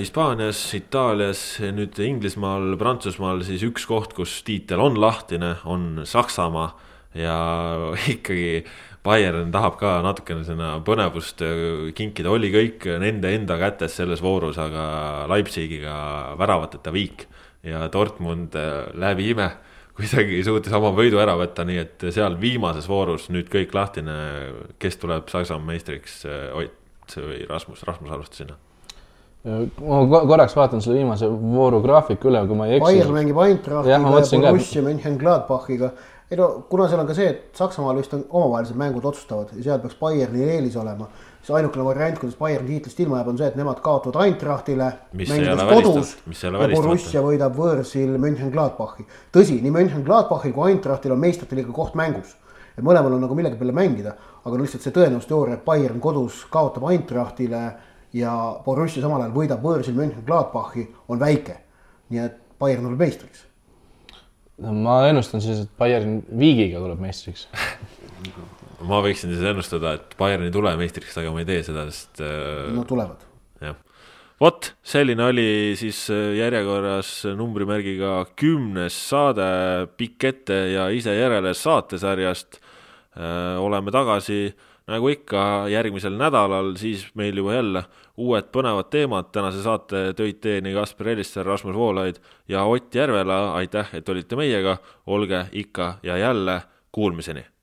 Speaker 1: Hispaanias, Itaalias, nüüd Inglismaal, Prantsusmaal, siis üks koht, kus tiitel on lahtine, on Saksamaa ja [LAUGHS] ikkagi Bayern tahab ka natukene sinna põnevust äh, kinkida, oli kõik nende enda kätes selles voorus, aga Leipzigiga väravateta viik. Ja Dortmund äh, läbi ime. [LAUGHS] Kuidagi suutis oma võidu ära võtta, nii et seal viimases voorus nüüd kõik lahtine, kes tuleb Saksamaa meistriks, äh, Ott või Rasmus, Rasmus alustas sinna.
Speaker 2: Ma korraks vaatan selle viimase vooru graafiku üle, kui ma ei eksi.
Speaker 3: Bayern mängib Eintrachtiga ja Borussia Mönchengladbachiga ei no kuna seal on ka see, et Saksamaal vist on omavahelised mängud otsustavad ja seal peaks Bayernil eelis olema, siis ainukene variant, kuidas Bayern tiitlist ilma jääb, on see, et nemad kaotavad Eintrachtile. ja Borussia võidab võõrsil Mönchengladbachi. tõsi, nii Mönchengladbachil kui Eintrachtil on meistrite liiga koht mängus. et mõlemal on nagu millegi peale mängida, aga no lihtsalt see tõenäosusteooria, et Bayern kodus kaotab Eintrachtile ja Borussia samal ajal võidab võõrsil Mönchengladbachi, on väike. nii et Bayern tuleb meistriks
Speaker 2: no ma ennustan siis, et Bayern viigiga tuleb meistriks [LAUGHS]
Speaker 1: ma võiksin siis ennustada, et Bayern ei tule meistriks, aga ma ei tee seda, sest
Speaker 3: äh,. no tulevad.
Speaker 1: jah, vot selline oli siis äh, järjekorras numbrimärgiga kümnes saade Pikk ette ja ise järele saatesarjast äh,. oleme tagasi nagu ikka järgmisel nädalal, siis meil juba jälle uued põnevad teemad, tänase saate tõid teieni Kaspar Elisser, Rasmus Voolaid ja Ott Järvela, aitäh, et olite meiega, olge ikka ja jälle, kuulmiseni